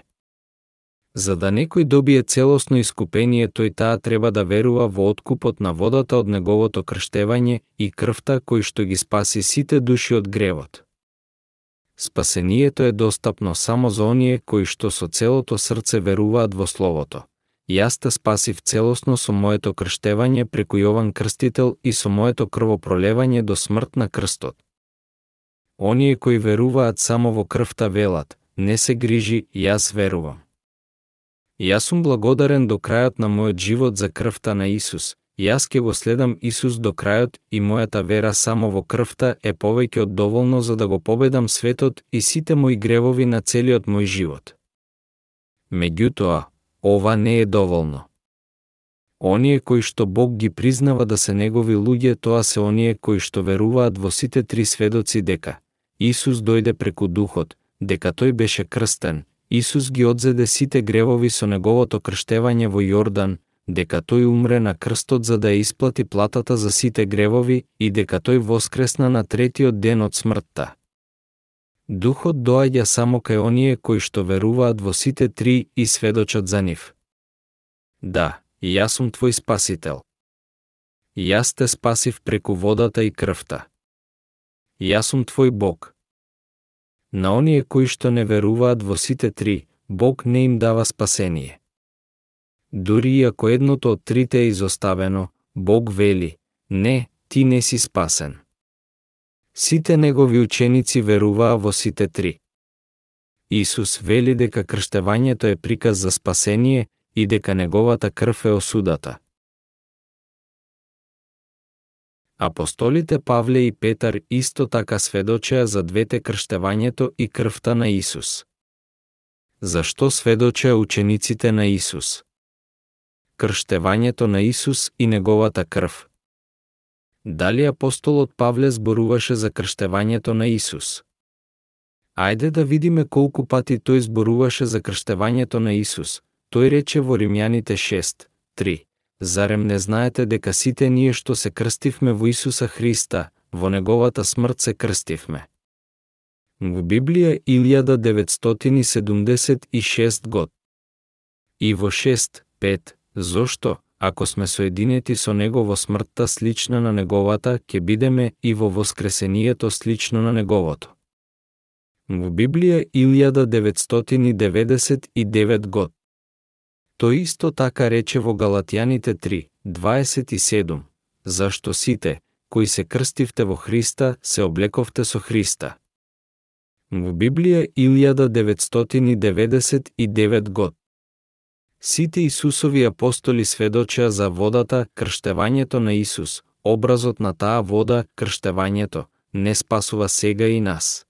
За да некој добие целосно искупение, тој таа треба да верува во откупот на водата од неговото крштевање и крвта кој што ги спаси сите души од гревот. Спасението е достапно само за оние кои што со целото срце веруваат во Словото. Јас те спасив целосно со моето крштевање преку Јован Крстител и со моето крвопролевање до смрт на крстот. Оние кои веруваат само во крвта велат, не се грижи, јас верувам. Јас сум благодарен до крајот на мојот живот за крвта на Исус. Јас ке го следам Исус до крајот и мојата вера само во крвта е повеќе од доволно за да го победам светот и сите мои гревови на целиот мој живот. Меѓутоа, ова не е доволно. Оние кои што Бог ги признава да се негови луѓе, тоа се оние кои што веруваат во сите три сведоци дека Исус дојде преку Духот, дека тој беше крстен, Исус ги одзеде сите гревови со неговото крштевање во Јордан, дека тој умре на крстот за да исплати платата за сите гревови и дека тој воскресна на третиот ден од смртта. Духот доаѓа само кај оние кои што веруваат во сите три и сведочат за нив. Да, јас сум твој спасител. Јас те спасив преку водата и крвта. Јас сум твој Бог. На оние кои што не веруваат во сите три, Бог не им дава спасение. Дури и ако едното од трите е изоставено, Бог вели, не, ти не си спасен. Сите негови ученици веруваа во сите три. Исус вели дека крштевањето е приказ за спасение и дека неговата крв е осудата. Апостолите Павле и Петар исто така сведочеа за двете крштевањето и крвта на Исус. Зашто сведочеа учениците на Исус? Крштевањето на Исус и неговата крв. Дали апостолот Павле зборуваше за крштевањето на Исус? Ајде да видиме колку пати тој зборуваше за крштевањето на Исус. Тој рече во Римјаните 6, 3. Зарем не знаете дека сите ние што се крстивме во Исуса Христа, во неговата смрт се крстивме? Во Библија 1976 год. И во 6, 5, зошто, ако сме соединети со него во смртта слична на неговата, ќе бидеме и во воскресението слично на неговото. Во Библија 1999 год. Тој исто така рече во Галатјаните 3, 27, зашто сите, кои се крстивте во Христа, се облековте со Христа. Во Библија 1999 год. Сите Исусови апостоли сведочеа за водата, крштевањето на Исус, образот на таа вода, крштевањето, не спасува сега и нас.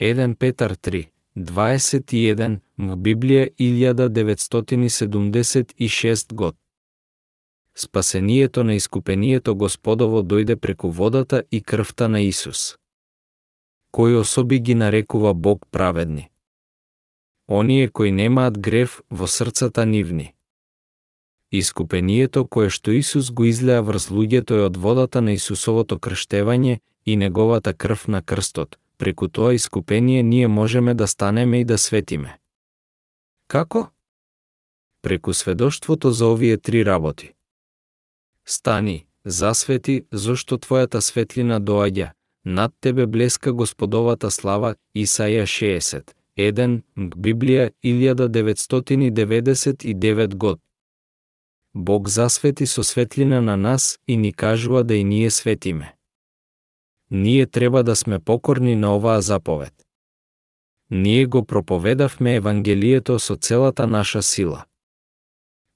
1 Петар 3, 21 Библија 1976 год. Спасението на искупението Господово дојде преку водата и крвта на Исус. Кој особи ги нарекува Бог праведни? Оние кои немаат грев во срцата нивни. Искупението кое што Исус го излеа врз луѓето е од водата на Исусовото крштевање и неговата крв на крстот, преку тоа искупение ние можеме да станеме и да светиме. Како? Преку сведоштвото за овие три работи. Стани, засвети, зошто твојата светлина доаѓа, над тебе блеска Господовата слава, Исаја 60, 1, Библија 1999 год. Бог засвети со светлина на нас и ни кажува да и ние светиме. ние треба да сме покорни на оваа заповед. Ние го проповедавме Евангелието со целата наша сила.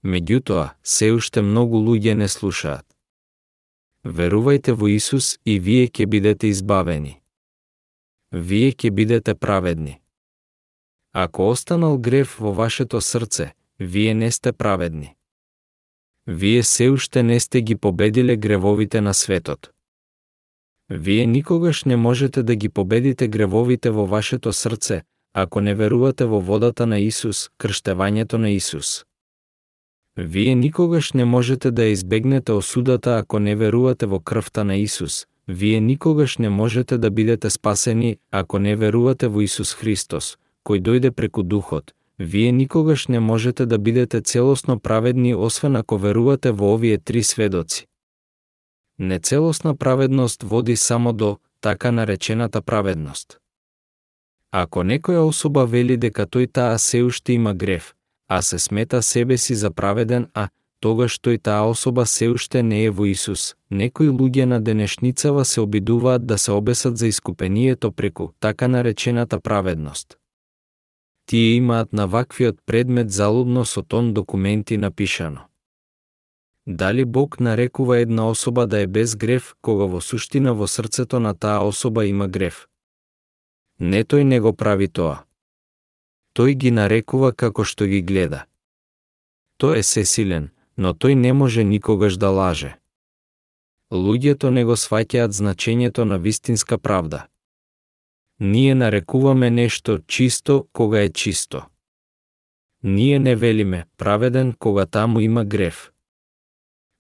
Меѓутоа, се уште многу луѓе не слушаат. Верувајте во Исус и вие ќе бидете избавени. Вие ќе бидете праведни. Ако останал грев во вашето срце, вие не сте праведни. Вие се уште не сте ги победиле гревовите на светот. Вие никогаш не можете да ги победите гревовите во вашето срце, ако не верувате во водата на Исус, крштевањето на Исус. Вие никогаш не можете да избегнете осудата ако не верувате во крвта на Исус. Вие никогаш не можете да бидете спасени ако не верувате во Исус Христос, кој дојде преку Духот. Вие никогаш не можете да бидете целосно праведни освен ако верувате во овие три сведоци. Нецелосна праведност води само до така наречената праведност. Ако некоја особа вели дека тој таа се уште има грев, а се смета себе си за праведен, а тогаш тој таа особа се уште не е во Исус. Некои луѓе на денешницава се обидуваат да се обесат за искупението преку така наречената праведност. Тие имаат на ваквиот предмет залудно со тон документи напишано. Дали Бог нарекува една особа да е без грев, кога во суштина во срцето на таа особа има грев? Не тој не го прави тоа. Тој ги нарекува како што ги гледа. Тој е сесилен, но тој не може никогаш да лаже. Луѓето не го сваќаат значењето на вистинска правда. Ние нарекуваме нешто чисто кога е чисто. Ние не велиме праведен кога таму има грев.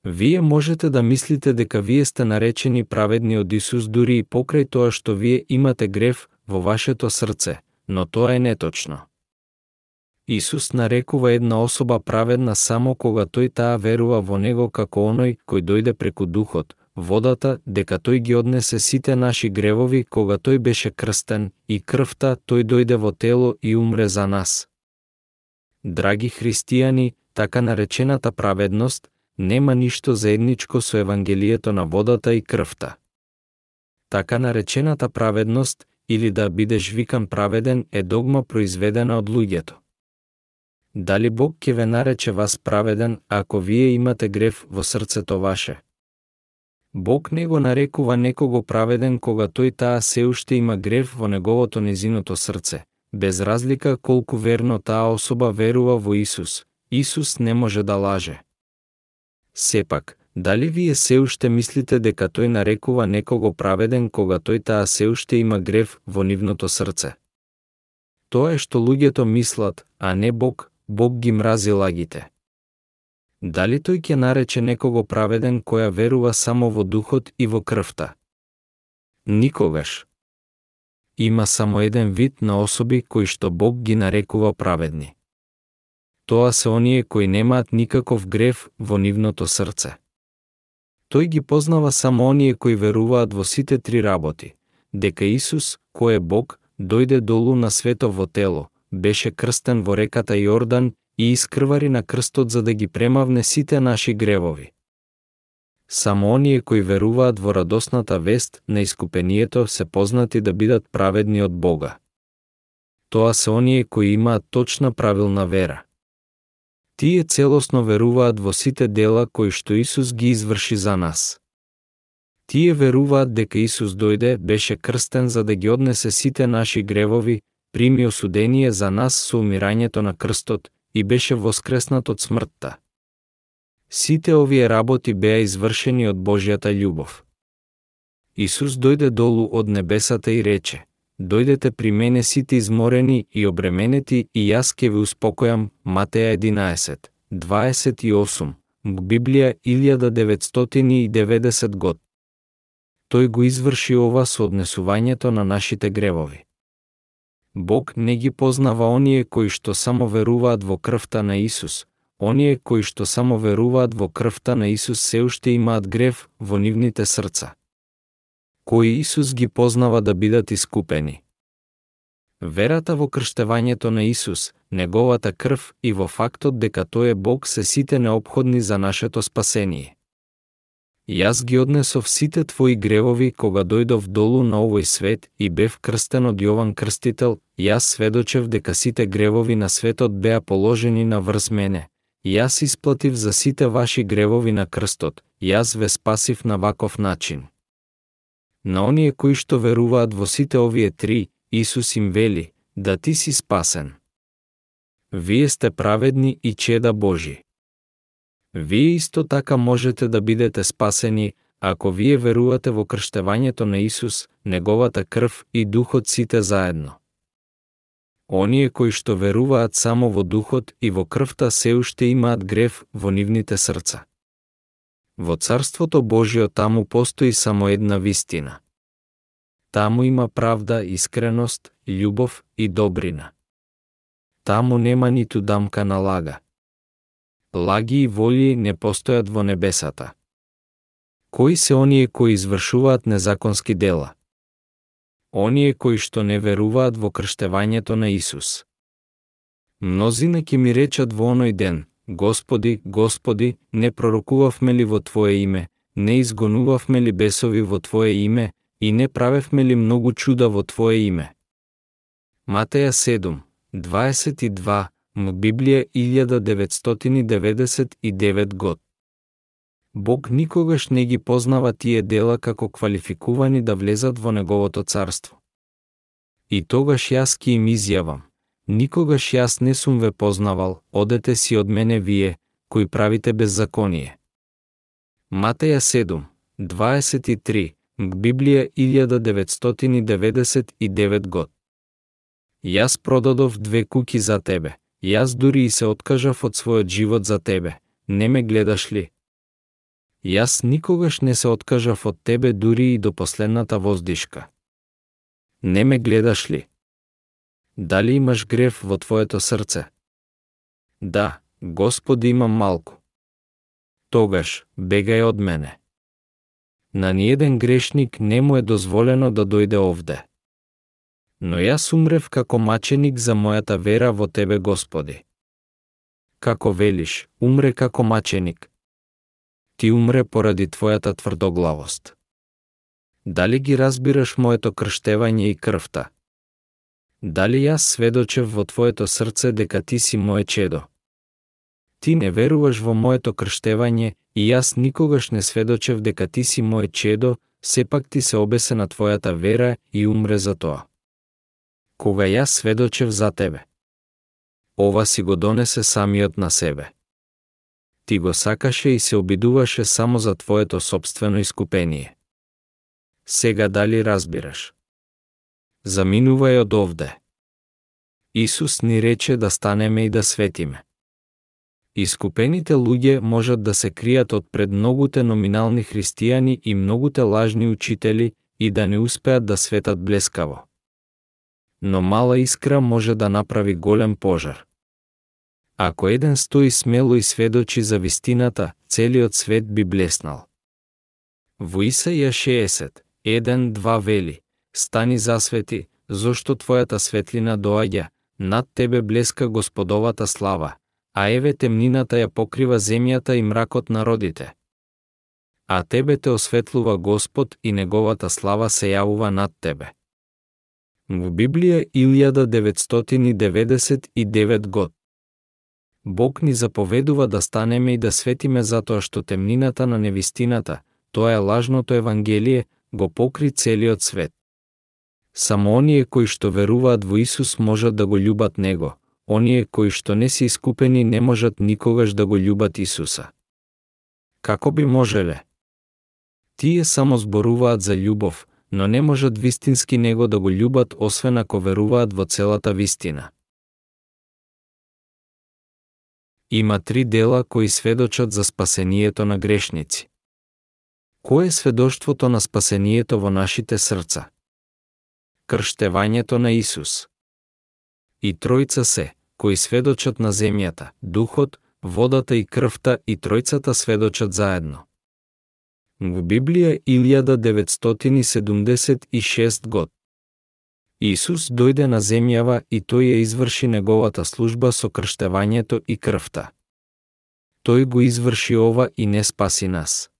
Вие можете да мислите дека вие сте наречени праведни од Исус дури и покрај тоа што вие имате грев во вашето срце, но тоа е неточно. Исус нарекува една особа праведна само кога тој таа верува во него како оној кој дојде преку духот, водата, дека тој ги однесе сите наши гревови кога тој беше крстен и крвта тој дојде во тело и умре за нас. Драги христијани, така наречената праведност нема ништо заедничко со Евангелието на водата и крвта. Така наречената праведност, или да бидеш викан праведен, е догма произведена од луѓето. Дали Бог ќе ве нарече вас праведен, ако вие имате грев во срцето ваше? Бог не го нарекува некого праведен кога тој таа се уште има грев во неговото незиното срце, без разлика колку верно таа особа верува во Исус. Исус не може да лаже. Сепак, дали вие се уште мислите дека тој нарекува некого праведен кога тој таа се уште има грев во нивното срце? Тоа е што луѓето мислат, а не Бог, Бог ги мрази лагите. Дали тој ќе нарече некого праведен која верува само во духот и во крвта? Никогаш. Има само еден вид на особи кои што Бог ги нарекува праведни тоа се оние кои немаат никаков грев во нивното срце. Тој ги познава само оние кои веруваат во сите три работи, дека Исус, кој е Бог, дојде долу на свето во тело, беше крстен во реката Јордан и искрвари на крстот за да ги премавне сите наши гревови. Само оние кои веруваат во радосната вест на искупението се познати да бидат праведни од Бога. Тоа се оние кои имаат точна правилна вера. Тие целосно веруваат во сите дела кои што Исус ги изврши за нас. Тие веруваат дека Исус дојде, беше крстен за да ги однесе сите наши гревови, прими осудение за нас со умирањето на крстот и беше воскреснат од смртта. Сите овие работи беа извршени од Божјата љубов. Исус дојде долу од небесата и рече: дојдете при мене сите изморени и обременети и јас ќе ви успокојам, Матеја 11, 28, Библија 1990 год. Тој го изврши ова со однесувањето на нашите гревови. Бог не ги познава оние кои што само веруваат во крвта на Исус, оние кои што само веруваат во крвта на Исус се уште имаат грев во нивните срца кои Исус ги познава да бидат искупени. Верата во крштевањето на Исус, неговата крв и во фактот дека тој е Бог се сите необходни за нашето спасение. Јас ги однесов сите твои гревови кога дојдов долу на овој свет и бев крстен од Јован Крстител, јас сведочев дека сите гревови на светот беа положени на врз мене. Јас исплатив за сите ваши гревови на крстот, јас ве спасив на ваков начин. На оние кои што веруваат во сите овие три, Исус им вели, да ти си спасен. Вие сте праведни и чеда Божи. Вие исто така можете да бидете спасени, ако вие верувате во крштевањето на Исус, неговата крв и духот сите заедно. Оние кои што веруваат само во духот и во крвта се уште имаат грев во нивните срца. Во Царството Божио таму постои само една вистина. Таму има правда, искреност, љубов и добрина. Таму нема ниту дамка на лага. Лаги и волји не постојат во небесата. Кои се оние кои извршуваат незаконски дела? Оние кои што не веруваат во крштевањето на Исус. Мнозина ќе ми речат во оној ден, Господи, Господи, не пророкувавме ли во Твое име, не изгонувавме ли бесови во Твое име, и не правевме ли многу чуда во Твое име? Матеја 7, 22, М Библија 1999 год. Бог никогаш не ги познава тие дела како квалификувани да влезат во Неговото царство. И тогаш јас ки им изјавам, никогаш јас не сум ве познавал, одете си од мене вие, кои правите беззаконие. Матеја 7, 23, Библија 1999 год. Јас продадов две куки за тебе, јас дури и се откажав од својот живот за тебе, не ме гледаш ли? Јас никогаш не се откажав од тебе дури и до последната воздишка. Не ме гледаш ли? Дали имаш грев во твоето срце? Да, Господи имам малку. Тогаш, бегај од мене на ниеден грешник не му е дозволено да дојде овде. Но јас умрев како маченик за мојата вера во Тебе, Господи. Како велиш, умре како маченик. Ти умре поради Твојата тврдоглавост. Дали ги разбираш моето крштевање и крвта? Дали јас сведочев во Твоето срце дека Ти си мое чедо? Ти не веруваш во моето крштевање и јас никогаш не сведочев дека ти си мој чедо, сепак ти се обесе на твојата вера и умре за тоа. Кога јас сведочев за тебе. Ова си го донесе самиот на себе. Ти го сакаше и се обидуваше само за твоето собствено искупение. Сега дали разбираш? Заминувај од овде. Исус ни рече да станеме и да светиме. Искупените луѓе можат да се кријат од пред многуте номинални христијани и многуте лажни учители и да не успеат да светат блескаво. Но мала искра може да направи голем пожар. Ако еден стои смело и сведочи за вистината, целиот свет би блеснал. Во Исаја 60, 1-2 вели, стани засвети, зошто твојата светлина доаѓа, над тебе блеска Господовата слава, а еве темнината ја покрива земјата и мракот народите. А тебе те осветлува Господ и неговата слава се јавува над тебе. Во Библија 1999 год. Бог ни заповедува да станеме и да светиме затоа што темнината на невистината, тоа е лажното евангелие, го покри целиот свет. Само оние кои што веруваат во Исус можат да го љубат Него, оние кои што не се искупени не можат никогаш да го љубат Исуса. Како би можеле? Тие само зборуваат за љубов, но не можат вистински него да го љубат освен ако веруваат во целата вистина. Има три дела кои сведочат за спасението на грешници. Кое е сведоштвото на спасението во нашите срца? Крштевањето на Исус. И тројца се, кои сведочат на земјата, духот, водата и крвта и тројцата сведочат заедно. Во Библија 1976 год. Исус дојде на земјава и тој ја изврши неговата служба со крштевањето и крвта. Тој го изврши ова и не спаси нас.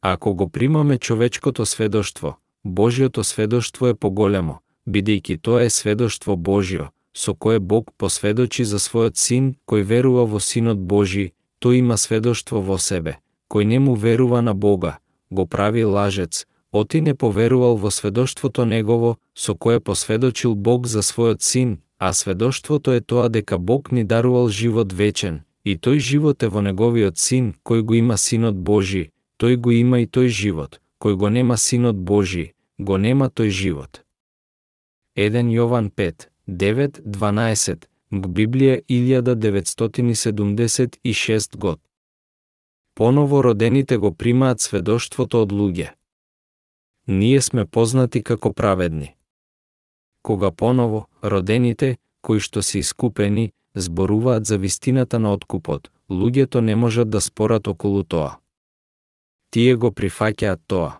Ако го примаме човечкото сведоштво, Божјото сведоштво е поголемо, бидејќи тоа е сведоштво Божјо, со кое Бог посведочи за својот син, кој верува во синот Божи, тој има сведоштво во себе. Кој не му верува на Бога, го прави лажец, оти не поверувал во сведоштвото негово, со кое посведочил Бог за својот син, а сведоштвото е тоа дека Бог ни дарувал живот вечен, и тој живот е во неговиот син, кој го има синот Божи, тој го има и тој живот, кој го нема синот Божи, го нема тој живот. 1 Јован 5, 9, 12, Библија 1976 год. Поново родените го примаат сведоштвото од луѓе. Ние сме познати како праведни. Кога поново, родените, кои што се искупени, зборуваат за вистината на откупот, луѓето не можат да спорат околу тоа. Тие го прифаќаат тоа.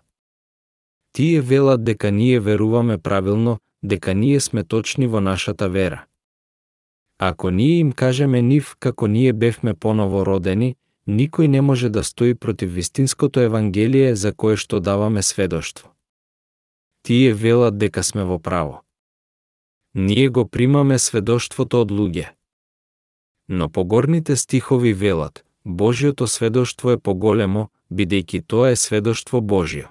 Тие велат дека ние веруваме правилно, дека ние сме точни во нашата вера. Ако ние им кажеме нив како ние бевме поново родени, никој не може да стои против вистинското евангелие за кое што даваме сведоштво. Тие велат дека сме во право. Ние го примаме сведоштвото од луѓе. Но погорните стихови велат, Божиото сведоштво е поголемо, бидејќи тоа е сведоштво Божио.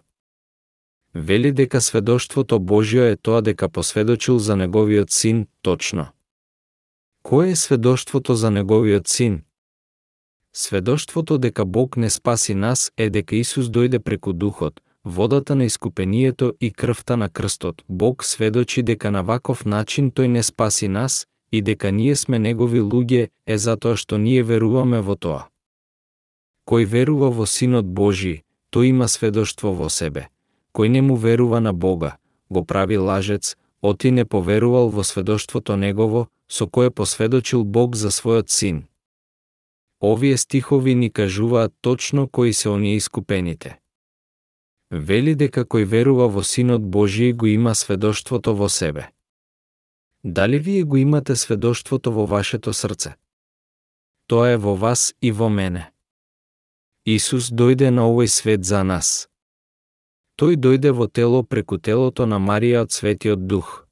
Вели дека сведоштвото Божио е тоа дека посведочил за неговиот син точно. Кое е сведоштвото за неговиот син? Сведоштвото дека Бог не спаси нас е дека Исус дојде преку Духот, водата на искупението и крвта на крстот. Бог сведочи дека на ваков начин тој не спаси нас и дека ние сме негови луѓе е затоа што ние веруваме во тоа. Кој верува во Синот Божи, тој има сведоштво во себе. Кој не му верува на Бога, го прави лажец, оти не поверувал во сведоштвото негово, со кое посведочил Бог за својот син. Овие стихови ни кажуваат точно кои се оние искупените. Вели дека кој верува во Синот Божиј го има сведоштвото во себе. Дали вие го имате сведоштвото во вашето срце? Тоа е во вас и во мене. Исус дојде на овој свет за нас. Тој дојде во тело преку телото на Марија од Светиот Дух.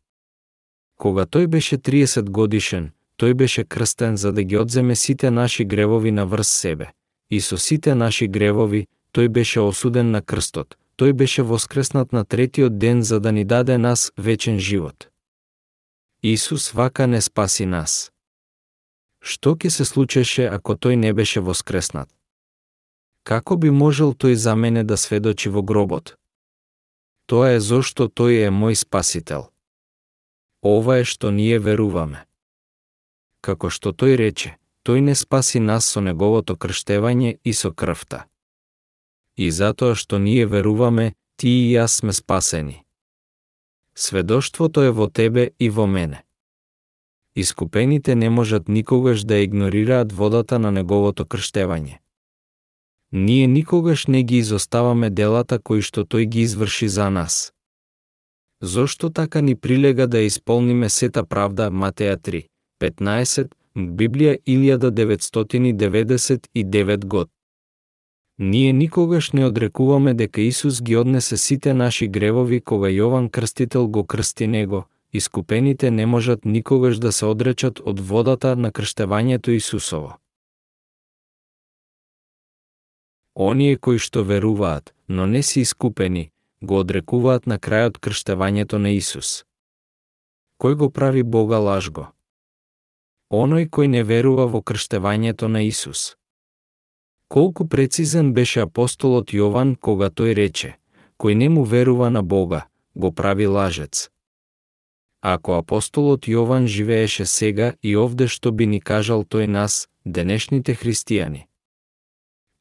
Кога тој беше 30 годишен, тој беше крстен за да ги одземе сите наши гревови на врз себе. И со сите наши гревови, тој беше осуден на крстот. Тој беше воскреснат на третиот ден за да ни даде нас вечен живот. Исус вака не спаси нас. Што ќе се случеше ако тој не беше воскреснат? Како би можел тој за мене да сведочи во гробот? Тоа е зошто тој е мој спасител. Ова е што ние веруваме. Како што тој рече, тој не спаси нас со неговото крштевање и со крвта. И затоа што ние веруваме, ти и јас сме спасени. Сведоштвото е во тебе и во мене. Искупените не можат никогаш да игнорираат водата на неговото крштевање. Ние никогаш не ги изоставаме делата кои што тој ги изврши за нас. Зошто така ни прилега да исполниме сета правда Матеја 3, 15, Библија 1999 год. Ние никогаш не одрекуваме дека Исус ги однесе сите наши гревови кога Јован Крстител го крсти него, искупените не можат никогаш да се одречат од водата на крштевањето Исусово. Оние кои што веруваат, но не си искупени, го одрекуваат на крајот крштевањето на Исус. Кој го прави Бога лажго? Оној кој не верува во крштевањето на Исус. Колку прецизен беше апостолот Јован кога тој рече, кој не му верува на Бога, го прави лажец. Ако апостолот Јован живееше сега и овде што би ни кажал тој нас, денешните христијани.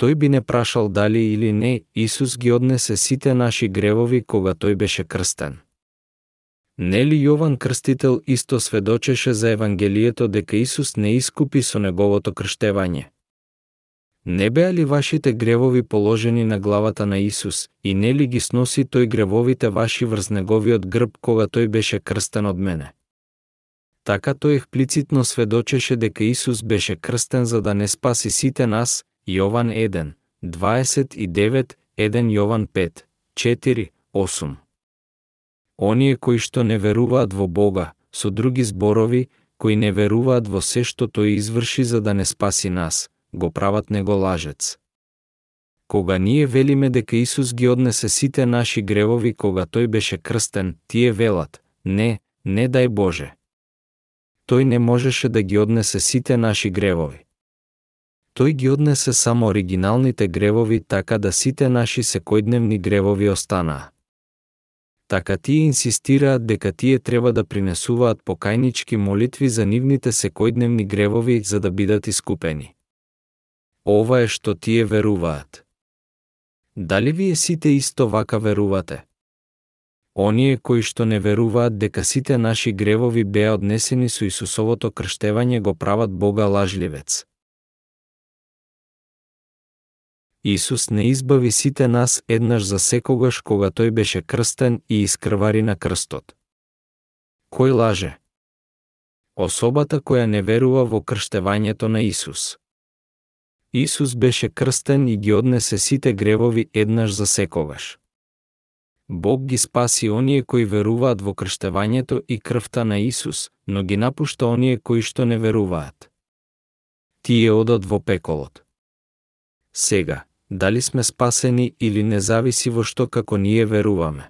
Тој би не прашал дали или не Исус ги однесе сите наши гревови кога тој беше крстен. Нели Јован Крстител исто сведочеше за Евангелието дека Исус не искупи со неговото крштевање? Не беа ли вашите гревови положени на главата на Исус и не ли ги сноси тој гревовите ваши врз неговиот грб кога тој беше крстен од мене? Така тој експлицитно сведочеше дека Исус беше крстен за да не спаси сите нас, Јован 1, 29 1 Јован 5, 4, 8. Оние кои што не веруваат во Бога, со други зборови, кои не веруваат во се што тој изврши за да не спаси нас, го прават него лажец. Кога ние велиме дека Исус ги однесе сите наши гревови кога тој беше крстен, тие велат, не, не дај Боже. Тој не можеше да ги однесе сите наши гревови. Тој ги однесе само оригиналните гревови така да сите наши секојдневни гревови останаа. Така тие инсистираат дека тие треба да принесуваат покајнички молитви за нивните секојдневни гревови за да бидат искупени. Ова е што тие веруваат. Дали вие сите исто вака верувате? Оние кои што не веруваат дека сите наши гревови беа однесени со Исусовото крштевање го прават Бога лажливец. Исус не избави сите нас еднаш за секогаш кога тој беше крстен и искрвари на крстот. Кој лаже? Особата која не верува во крштевањето на Исус. Исус беше крстен и ги однесе сите гревови еднаш за секогаш. Бог ги спаси оние кои веруваат во крштевањето и крвта на Исус, но ги напушта оние кои што не веруваат. Тие одат во пеколот. Сега, дали сме спасени или не зависи во што како ние веруваме.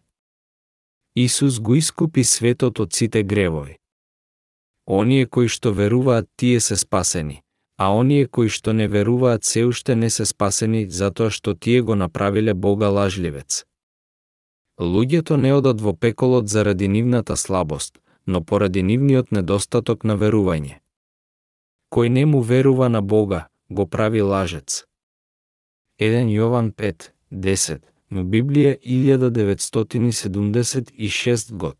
Исус го искупи светот од сите гревови. Оние кои што веруваат, тие се спасени, а оние кои што не веруваат се уште не се спасени затоа што тие го направиле Бога лажливец. Луѓето не одат во пеколот заради нивната слабост, но поради нивниот недостаток на верување. Кој не му верува на Бога, го прави лажец. 1 Јован 5, 10, но Библија 1976 год.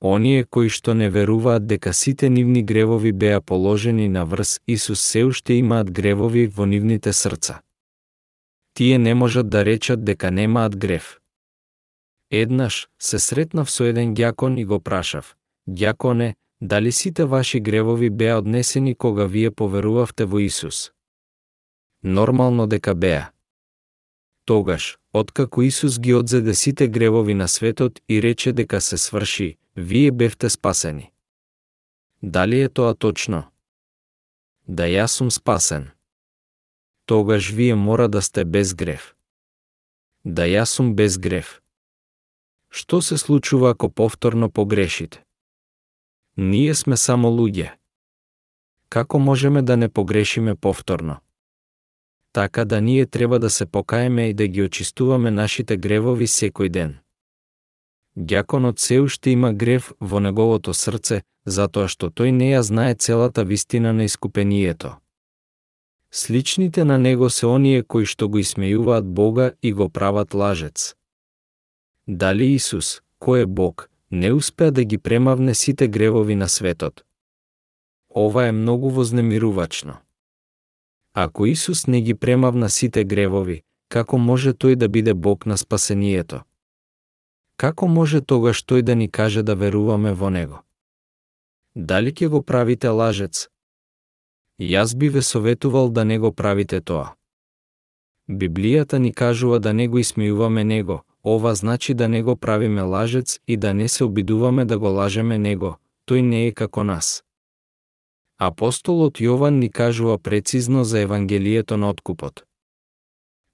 Оние кои што не веруваат дека сите нивни гревови беа положени на врз Исус се уште имаат гревови во нивните срца. Тие не можат да речат дека немаат грев. Еднаш се сретнав со еден ѓакон и го прашав: "Ѓаконе, дали сите ваши гревови беа однесени кога вие поверувавте во Исус?" Нормално дека беа. Тогаш, откако Исус ги одзеде сите гревови на светот и рече дека се сврши, вие бевте спасени. Дали е тоа точно? Да јас сум спасен. Тогаш вие мора да сте без грев. Да јас сум без грев. Што се случува ако повторно погрешите? Ние сме само луѓе. Како можеме да не погрешиме повторно? Така да ние треба да се покаеме и да ги очистуваме нашите гревови секој ден. Гјаконот се уште има грев во неговото срце, затоа што тој не ја знае целата вистина на искупението. Сличните на него се оние кои што го исмејуваат Бога и го прават лажец. Дали Исус, кој е Бог, не успеа да ги премавне сите гревови на светот? Ова е многу вознемирувачно. Ако Исус не ги премавна сите гревови, како може тој да биде Бог на спасението? Како може тогаш тој да ни каже да веруваме во Него? Дали ќе го правите лажец? Јас би ве советувал да не го правите тоа. Библијата ни кажува да не го исмејуваме Него, ова значи да не го правиме лажец и да не се обидуваме да го лажеме Него, тој не е како нас. Апостолот Јован ни кажува прецизно за Евангелието на откупот.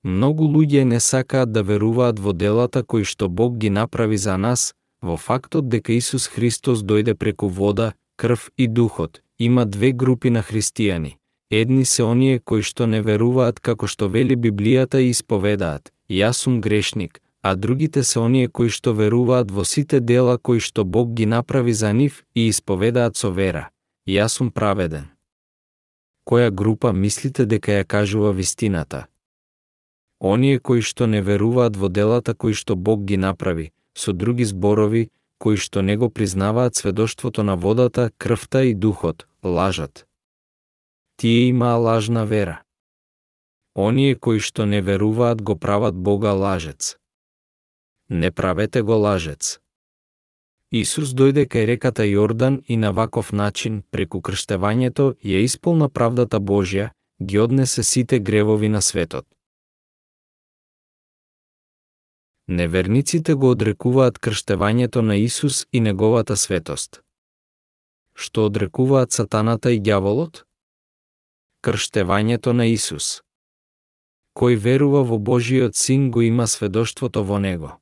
Многу луѓе не сакаат да веруваат во делата кои што Бог ги направи за нас, во фактот дека Исус Христос дојде преку вода, крв и духот. Има две групи на христијани. Едни се оние кои што не веруваат како што вели Библијата и исповедаат, јас сум грешник, а другите се оние кои што веруваат во сите дела кои што Бог ги направи за нив и исповедаат со вера јас сум праведен. Која група мислите дека ја кажува вистината? Оние кои што не веруваат во делата кои што Бог ги направи, со други зборови, кои што не го признаваат сведоштвото на водата, крвта и духот, лажат. Тие имаа лажна вера. Оние кои што не веруваат го прават Бога лажец. Не правете го лажец. Исус дојде кај реката Јордан и на ваков начин, преку крштевањето, ја исполна правдата Божја, ги однесе сите гревови на светот. неверниците го одрекуваат крштевањето на Исус и неговата светост. Што одрекуваат сатаната и ѓаволот? Крштевањето на Исус. Кој верува во Божиот Син го има сведоштвото во него.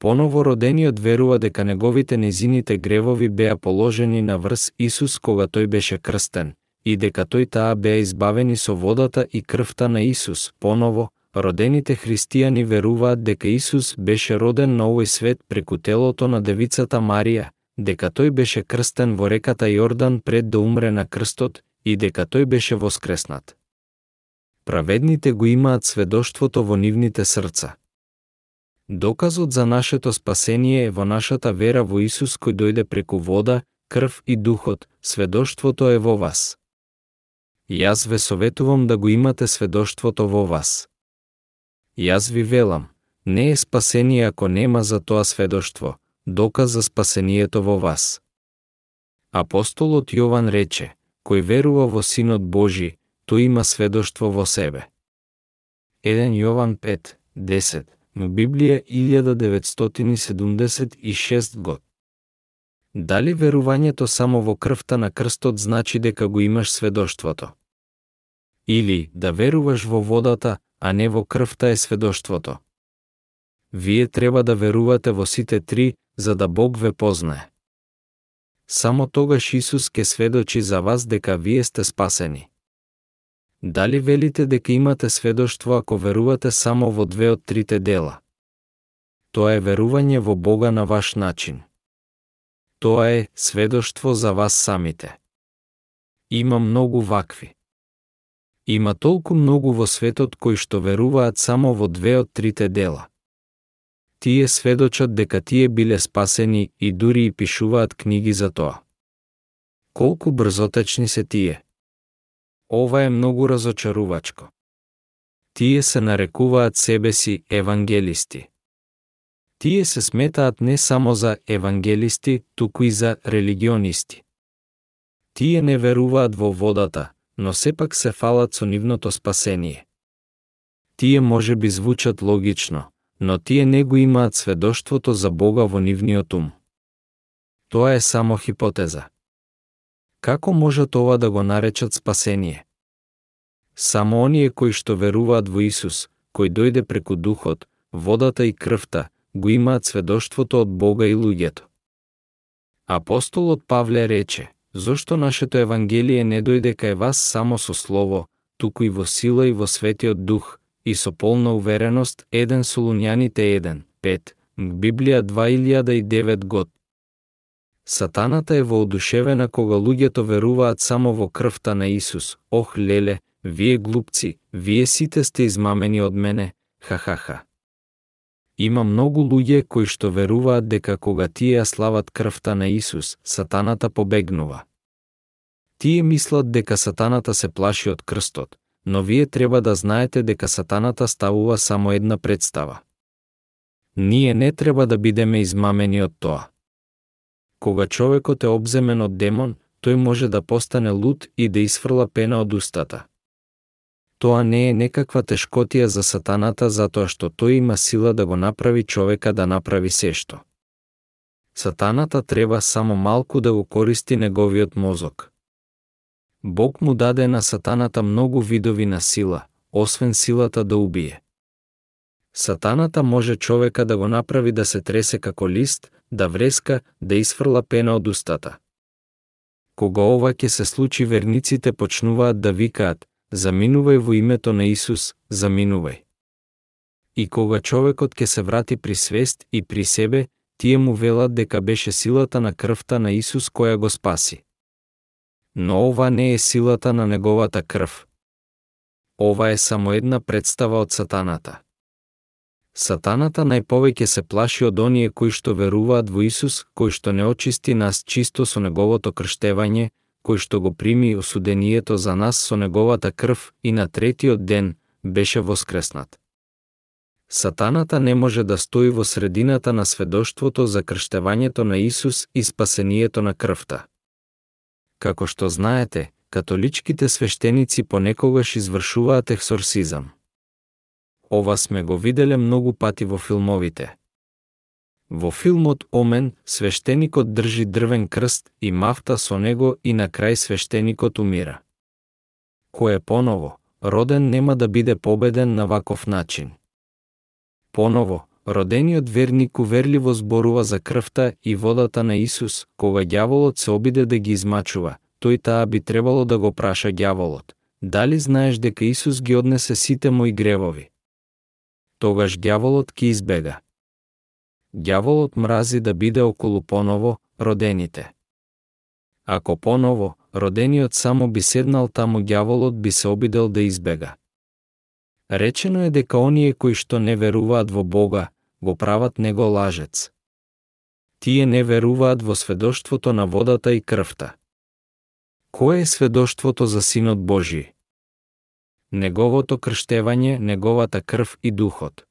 Поново родениот верува дека неговите незините гревови беа положени на врз Исус кога тој беше крстен, и дека тој таа беа избавени со водата и крвта на Исус. Поново, родените христијани веруваат дека Исус беше роден на овој свет преку телото на девицата Марија, дека тој беше крстен во реката Јордан пред да умре на крстот и дека тој беше воскреснат. Праведните го имаат сведоштвото во нивните срца. Доказот за нашето спасение е во нашата вера во Исус кој дојде преку вода, крв и духот, сведоштвото е во вас. Јас ве советувам да го имате сведоштвото во вас. Јас ви велам, не е спасение ако нема за тоа сведоштво, доказ за спасението во вас. Апостолот Јован рече, кој верува во Синот Божи, тој има сведоштво во себе. 1 Јован 5, 10, но Библија 1976 год. Дали верувањето само во крвта на крстот значи дека го имаш сведоштвото? Или да веруваш во водата, а не во крвта е сведоштвото? Вие треба да верувате во сите три, за да Бог ве познае. Само тогаш Исус ке сведочи за вас дека вие сте спасени. Дали велите дека имате сведоштво ако верувате само во две од трите дела? Тоа е верување во Бога на ваш начин. Тоа е сведоштво за вас самите. Има многу вакви. Има толку многу во светот кои што веруваат само во две од трите дела. Тие сведочат дека тие биле спасени и дури и пишуваат книги за тоа. Колку брзотечни се тие. Ова е многу разочарувачко. Тие се нарекуваат себе си евангелисти. Тие се сметаат не само за евангелисти, туку и за религионисти. Тие не веруваат во водата, но сепак се фалат со нивното спасение. Тие може би звучат логично, но тие не го имаат сведоштвото за Бога во нивниот ум. Тоа е само хипотеза. Како можат ова да го наречат спасение? Само оние кои што веруваат во Исус, кој дојде преку духот, водата и крвта, го имаат сведоштвото од Бога и луѓето. Апостолот Павле рече, зошто нашето Евангелие не дојде кај вас само со слово, туку и во сила и во светиот дух, и со полна увереност 1 Солуњаните 1, 5, Библија 2009 год, Сатаната е воодушевена кога луѓето веруваат само во крвта на Исус. Ох, леле, вие глупци, вие сите сте измамени од мене, ха-ха-ха. Има многу луѓе кои што веруваат дека кога тие ја слават крвта на Исус, сатаната побегнува. Тие мислат дека сатаната се плаши од крстот, но вие треба да знаете дека сатаната ставува само една представа. Ние не треба да бидеме измамени од тоа. Кога човекот е обземен од демон, тој може да постане луд и да изфрла пена од устата. Тоа не е некаква тешкотија за сатаната затоа што тој има сила да го направи човека да направи сешто. Сатаната треба само малку да го користи неговиот мозок. Бог му даде на сатаната многу видови на сила, освен силата да убие. Сатаната може човека да го направи да се тресе како лист, да вреска, да изфрла пена од устата. Кога ова ќе се случи, верниците почнуваат да викаат, заминувај во името на Исус, заминувај. И кога човекот ќе се врати при свест и при себе, тие му велат дека беше силата на крвта на Исус која го спаси. Но ова не е силата на неговата крв. Ова е само една представа од сатаната. Сатаната најповеќе се плаши од оние кои што веруваат во Исус, кој што не очисти нас чисто со неговото крштевање, кој што го прими осудението за нас со неговата крв и на третиот ден беше воскреснат. Сатаната не може да стои во средината на сведоштвото за крштевањето на Исус и спасението на крвта. Како што знаете, католичките свештеници понекогаш извршуваат ексорсизам ова сме го виделе многу пати во филмовите. Во филмот Омен, свештеникот држи дрвен крст и мафта со него и на крај свештеникот умира. Кој е поново, роден нема да биде победен на ваков начин. Поново, родениот верник уверливо зборува за крвта и водата на Исус, кога ѓаволот се обиде да ги измачува, тој таа би требало да го праша ѓаволот. Дали знаеш дека Исус ги однесе сите мои гревови? Тогаш ѓаволот ки избега. Ѓаволот мрази да биде околу поново родените. Ако поново, родениот само би седнал таму ѓаволот би се обидел да избега. Речено е дека оние кои што не веруваат во Бога, го прават него лажец. Тие не веруваат во сведоштвото на водата и крвта. Кое е сведоштвото за Синот Божи? Неговото крштевање, неговата крв и духот.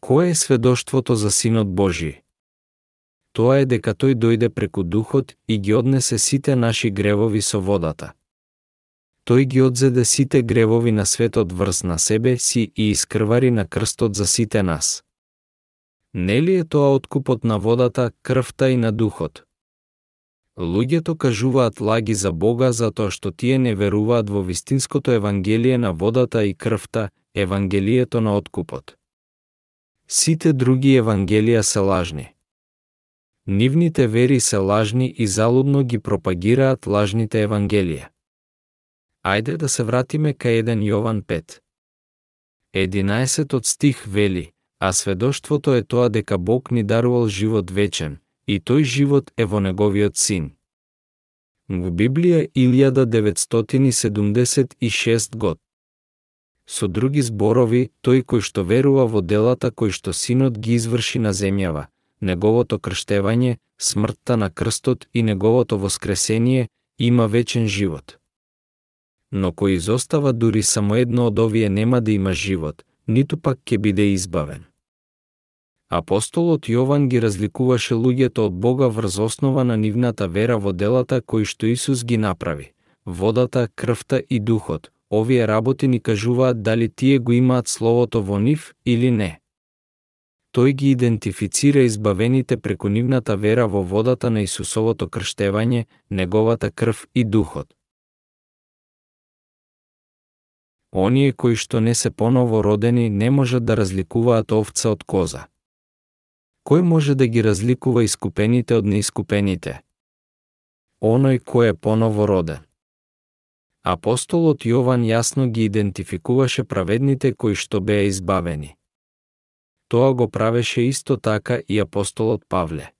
Кое е сведоштвото за Синот Божи? Тоа е дека тој дојде преку духот и ги однесе сите наши гревови со водата. Тој ги одзеде сите гревови на светот врз на себе си и искрвари на крстот за сите нас. Нели е тоа откупот на водата, крвта и на духот? Луѓето кажуваат лаги за Бога затоа што тие не веруваат во вистинското евангелие на водата и крвта, евангелието на откупот. Сите други евангелија се лажни. Нивните вери се лажни и залудно ги пропагираат лажните евангелија. Ајде да се вратиме кај 1 Јован 5. 11 стих вели, а сведоштвото е тоа дека Бог ни дарувал живот вечен, и тој живот е во неговиот син. Во Библија 1976 год. Со други зборови, тој кој што верува во делата кој што синот ги изврши на земјава, неговото крштевање, смртта на крстот и неговото воскресение, има вечен живот. Но кој изостава дури само едно од овие нема да има живот, ниту пак ќе биде избавен. Апостолот Јован ги разликуваше луѓето од Бога врз основа на нивната вера во делата кои што Исус ги направи. Водата, крвта и духот. Овие работи ни кажуваат дали тие го имаат словото во нив или не. Тој ги идентифицира избавените преку нивната вера во водата на Исусовото крштевање, неговата крв и духот. Оние кои што не се поново родени не можат да разликуваат овца од коза. Кој може да ги разликува искупените од неискупените? Оној кој е поново роден. Апостолот Јован јасно ги идентификуваше праведните кои што беа избавени. Тоа го правеше исто така и апостолот Павле.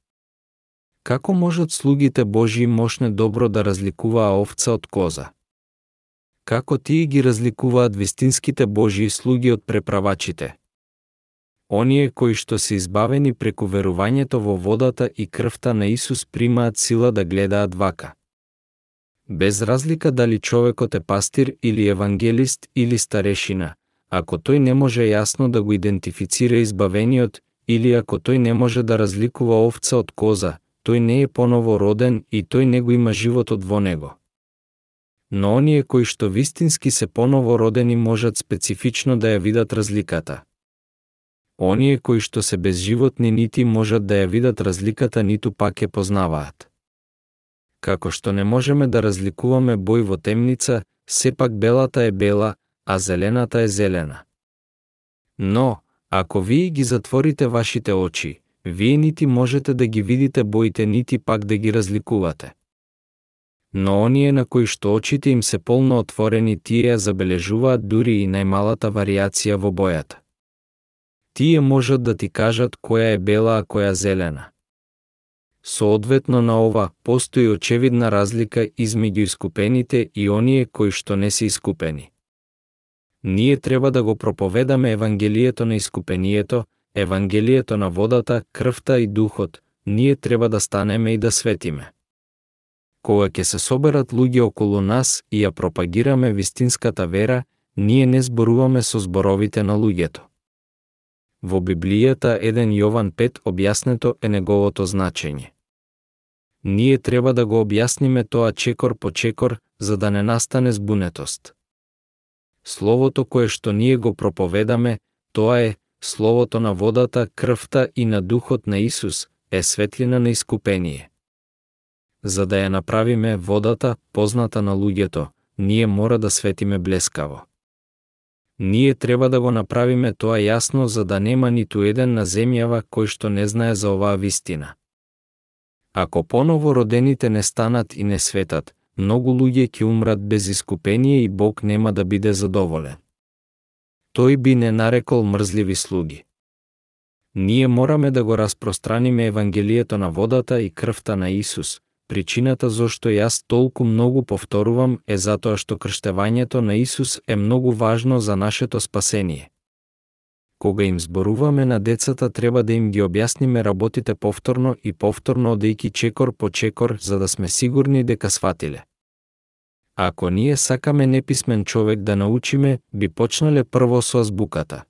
Како можат слугите Божии мошне добро да разликуваа овца од коза? Како тие ги разликуваат вистинските Божии слуги од преправачите? Оние кои што се избавени преку верувањето во водата и крвта на Исус примаат сила да гледаат вака. Без разлика дали човекот е пастир или евангелист или старешина, ако тој не може јасно да го идентифицира избавениот или ако тој не може да разликува овца од коза, тој не е поново роден и тој не го има животот во него. Но оние кои што вистински се поново родени можат специфично да ја видат разликата. Оние кои што се безживотни нити можат да ја видат разликата, ниту пак ја познаваат. Како што не можеме да разликуваме бој во темница, сепак белата е бела, а зелената е зелена. Но, ако вие ги затворите вашите очи, вие нити можете да ги видите боите, нити пак да ги разликувате. Но оние на кои што очите им се полно отворени, тие ја забележуваат дури и најмалата вариација во бојата тие можат да ти кажат која е бела, а која зелена. Соодветно на ова, постои очевидна разлика измеѓу искупените и оние кои што не се искупени. Ние треба да го проповедаме Евангелието на искупението, Евангелието на водата, крвта и духот, ние треба да станеме и да светиме. Кога ќе се соберат луѓе околу нас и ја пропагираме вистинската вера, ние не зборуваме со зборовите на луѓето. Во Библијата 1 Јован 5 објаснето е неговото значење. Ние треба да го објасниме тоа чекор по чекор, за да не настане збунетост. словото кое што ние го проповедаме, тоа е словото на водата, крвта и на духот на Исус, е светлина на искупение. За да ја направиме водата позната на луѓето, ние мора да светиме блескаво. Ние треба да го направиме тоа јасно за да нема ниту еден на земјава кој што не знае за оваа вистина. Ако поново родените не станат и не светат, многу луѓе ќе умрат без искупение и Бог нема да биде задоволен. Тој би не нарекол мрзливи слуги. Ние мораме да го распространиме Евангелието на водата и крвта на Исус. Причината зошто јас толку многу повторувам е затоа што крштевањето на Исус е многу важно за нашето спасение. Кога им зборуваме на децата, треба да им ги објасниме работите повторно и повторно одејки чекор по чекор за да сме сигурни дека сватиле. Ако ние сакаме неписмен човек да научиме, би почнале прво со азбуката.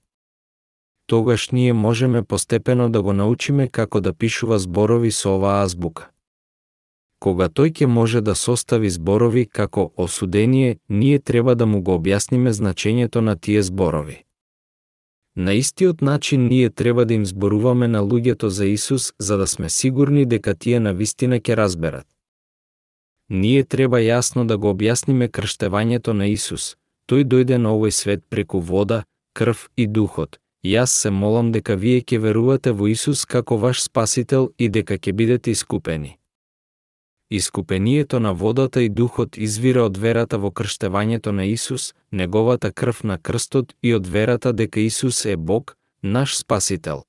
Тогаш ние можеме постепено да го научиме како да пишува зборови со оваа азбука. Кога тој ќе може да состави зборови како осудение, ние треба да му го објасниме значењето на тие зборови. На истиот начин ние треба да им зборуваме на луѓето за Исус за да сме сигурни дека тие на вистина ќе разберат. Ние треба јасно да го објасниме крштевањето на Исус. Тој дојде на овој свет преку вода, крв и духот. Јас се молам дека вие ќе верувате во Исус како ваш спасител и дека ќе бидете искупени. Искупението на водата и духот извира од верата во крштевањето на Исус, неговата крв на крстот и од верата дека Исус е Бог, наш спасител.